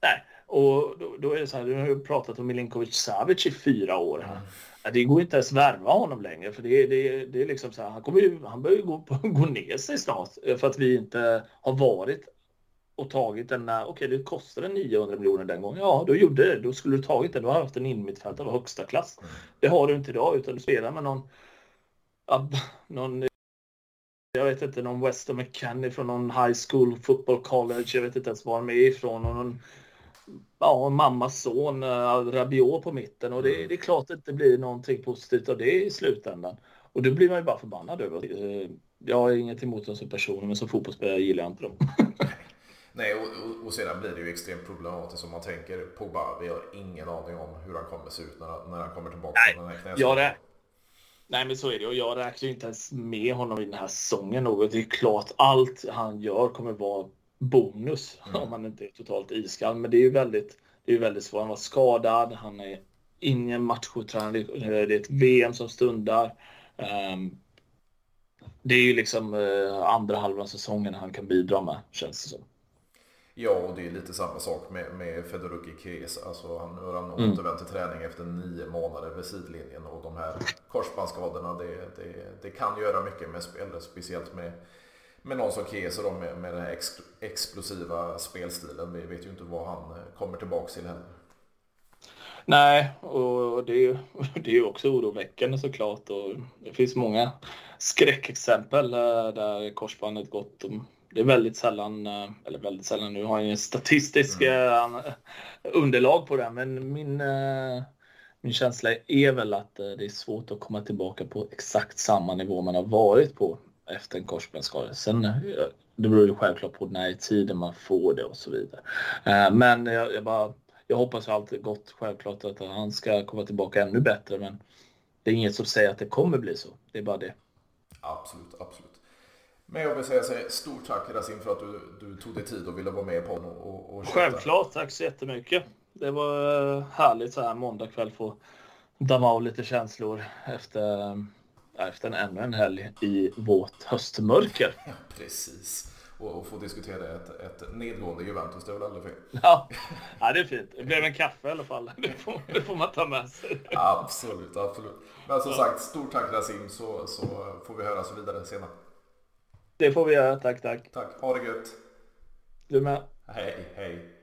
Nej, och då, då, är det så här, du har ju pratat om Milinkovic Savic i fyra år. Mm. Det går inte ens värva honom längre för det, det, det är liksom så här, han, kommer ju, han börjar ju gå, [laughs] gå ner sig snart för att vi inte har varit och tagit den okej okay, det kostade 900 miljoner den gången. Ja, då gjorde det. Då skulle du tagit det. Du har haft en innermittfältare av högsta klass. Mm. Det har du inte idag utan du spelar med någon, [laughs] någon jag vet inte, någon Weston McKennie från någon high school football college. Jag vet inte ens var de är ifrån. Och någon, ja, mammas son, uh, Rabiot på mitten. Och det, mm. det, är klart att det blir någonting positivt av det i slutändan. Och då blir man ju bara förbannad över. Uh, jag har inget emot dem som personer, men som fotbollsspelare gillar jag inte dem. [laughs] Nej, och, och, sedan blir det ju extremt problematiskt om man tänker på bara, vi har ingen aning om hur han kommer se ut när, när han kommer tillbaka Nej, från den här knäskadan. Ja, Nej, men så är det. Och jag räknar inte ens med honom i den här säsongen något. Det är klart, allt han gör kommer vara bonus mm. om han inte är totalt iskall. Men det är ju väldigt, det är väldigt svårt. Han var skadad, han är ingen matchtränare. Det är ett VM som stundar. Um, det är ju liksom uh, andra halvan säsongen han kan bidra med, känns det som. Ja, och det är lite samma sak med, med Fedoruki Kres. Alltså han, nu har han mm. återvänt till träning efter nio månader vid sidlinjen och de här korsbandsskadorna, det, det, det kan göra mycket med spelare, speciellt med, med någon som Kese då med, med den här ex, explosiva spelstilen. Vi vet ju inte vad han kommer tillbaka till heller. Nej, och det är, [laughs] det är också oroväckande såklart. Och det finns många skräckexempel eh, där korsbandet gått det är väldigt sällan, eh, eller väldigt sällan, nu har jag ingen statistisk mm. Eh, underlag på det, men min, eh, min känsla är väl att det är svårt att komma tillbaka på exakt samma nivå man har varit på efter en korsbandsskada. Sen det beror ju självklart på när i tiden man får det och så vidare. Men jag, jag bara, jag hoppas allt gott självklart att han ska komma tillbaka ännu bättre, men det är inget som säger att det kommer bli så. Det är bara det. Absolut, absolut. Men jag vill säga så stort tack Rasim för att du, du tog dig tid och ville vara med på och, och, och Självklart, tack så jättemycket. Det var eh, härligt så här måndag kväll få damma av lite känslor efter, efter en ännu en helg i vårt höstmörker. Ja, precis. Och, och få diskutera ett, ett nedgående Juventus, det är väl aldrig fel? [laughs] Ja. ja, det är fint. Det blev en kaffe i alla fall. [laughs] Det får, det får man ta med sig. Absolut, absolut. Men som sagt, stort tack Rasim så, så får vi höra så vidare senare. Det får vi göra. Tack, tack. Tack. Ha det gött. Du med. Hej, hej.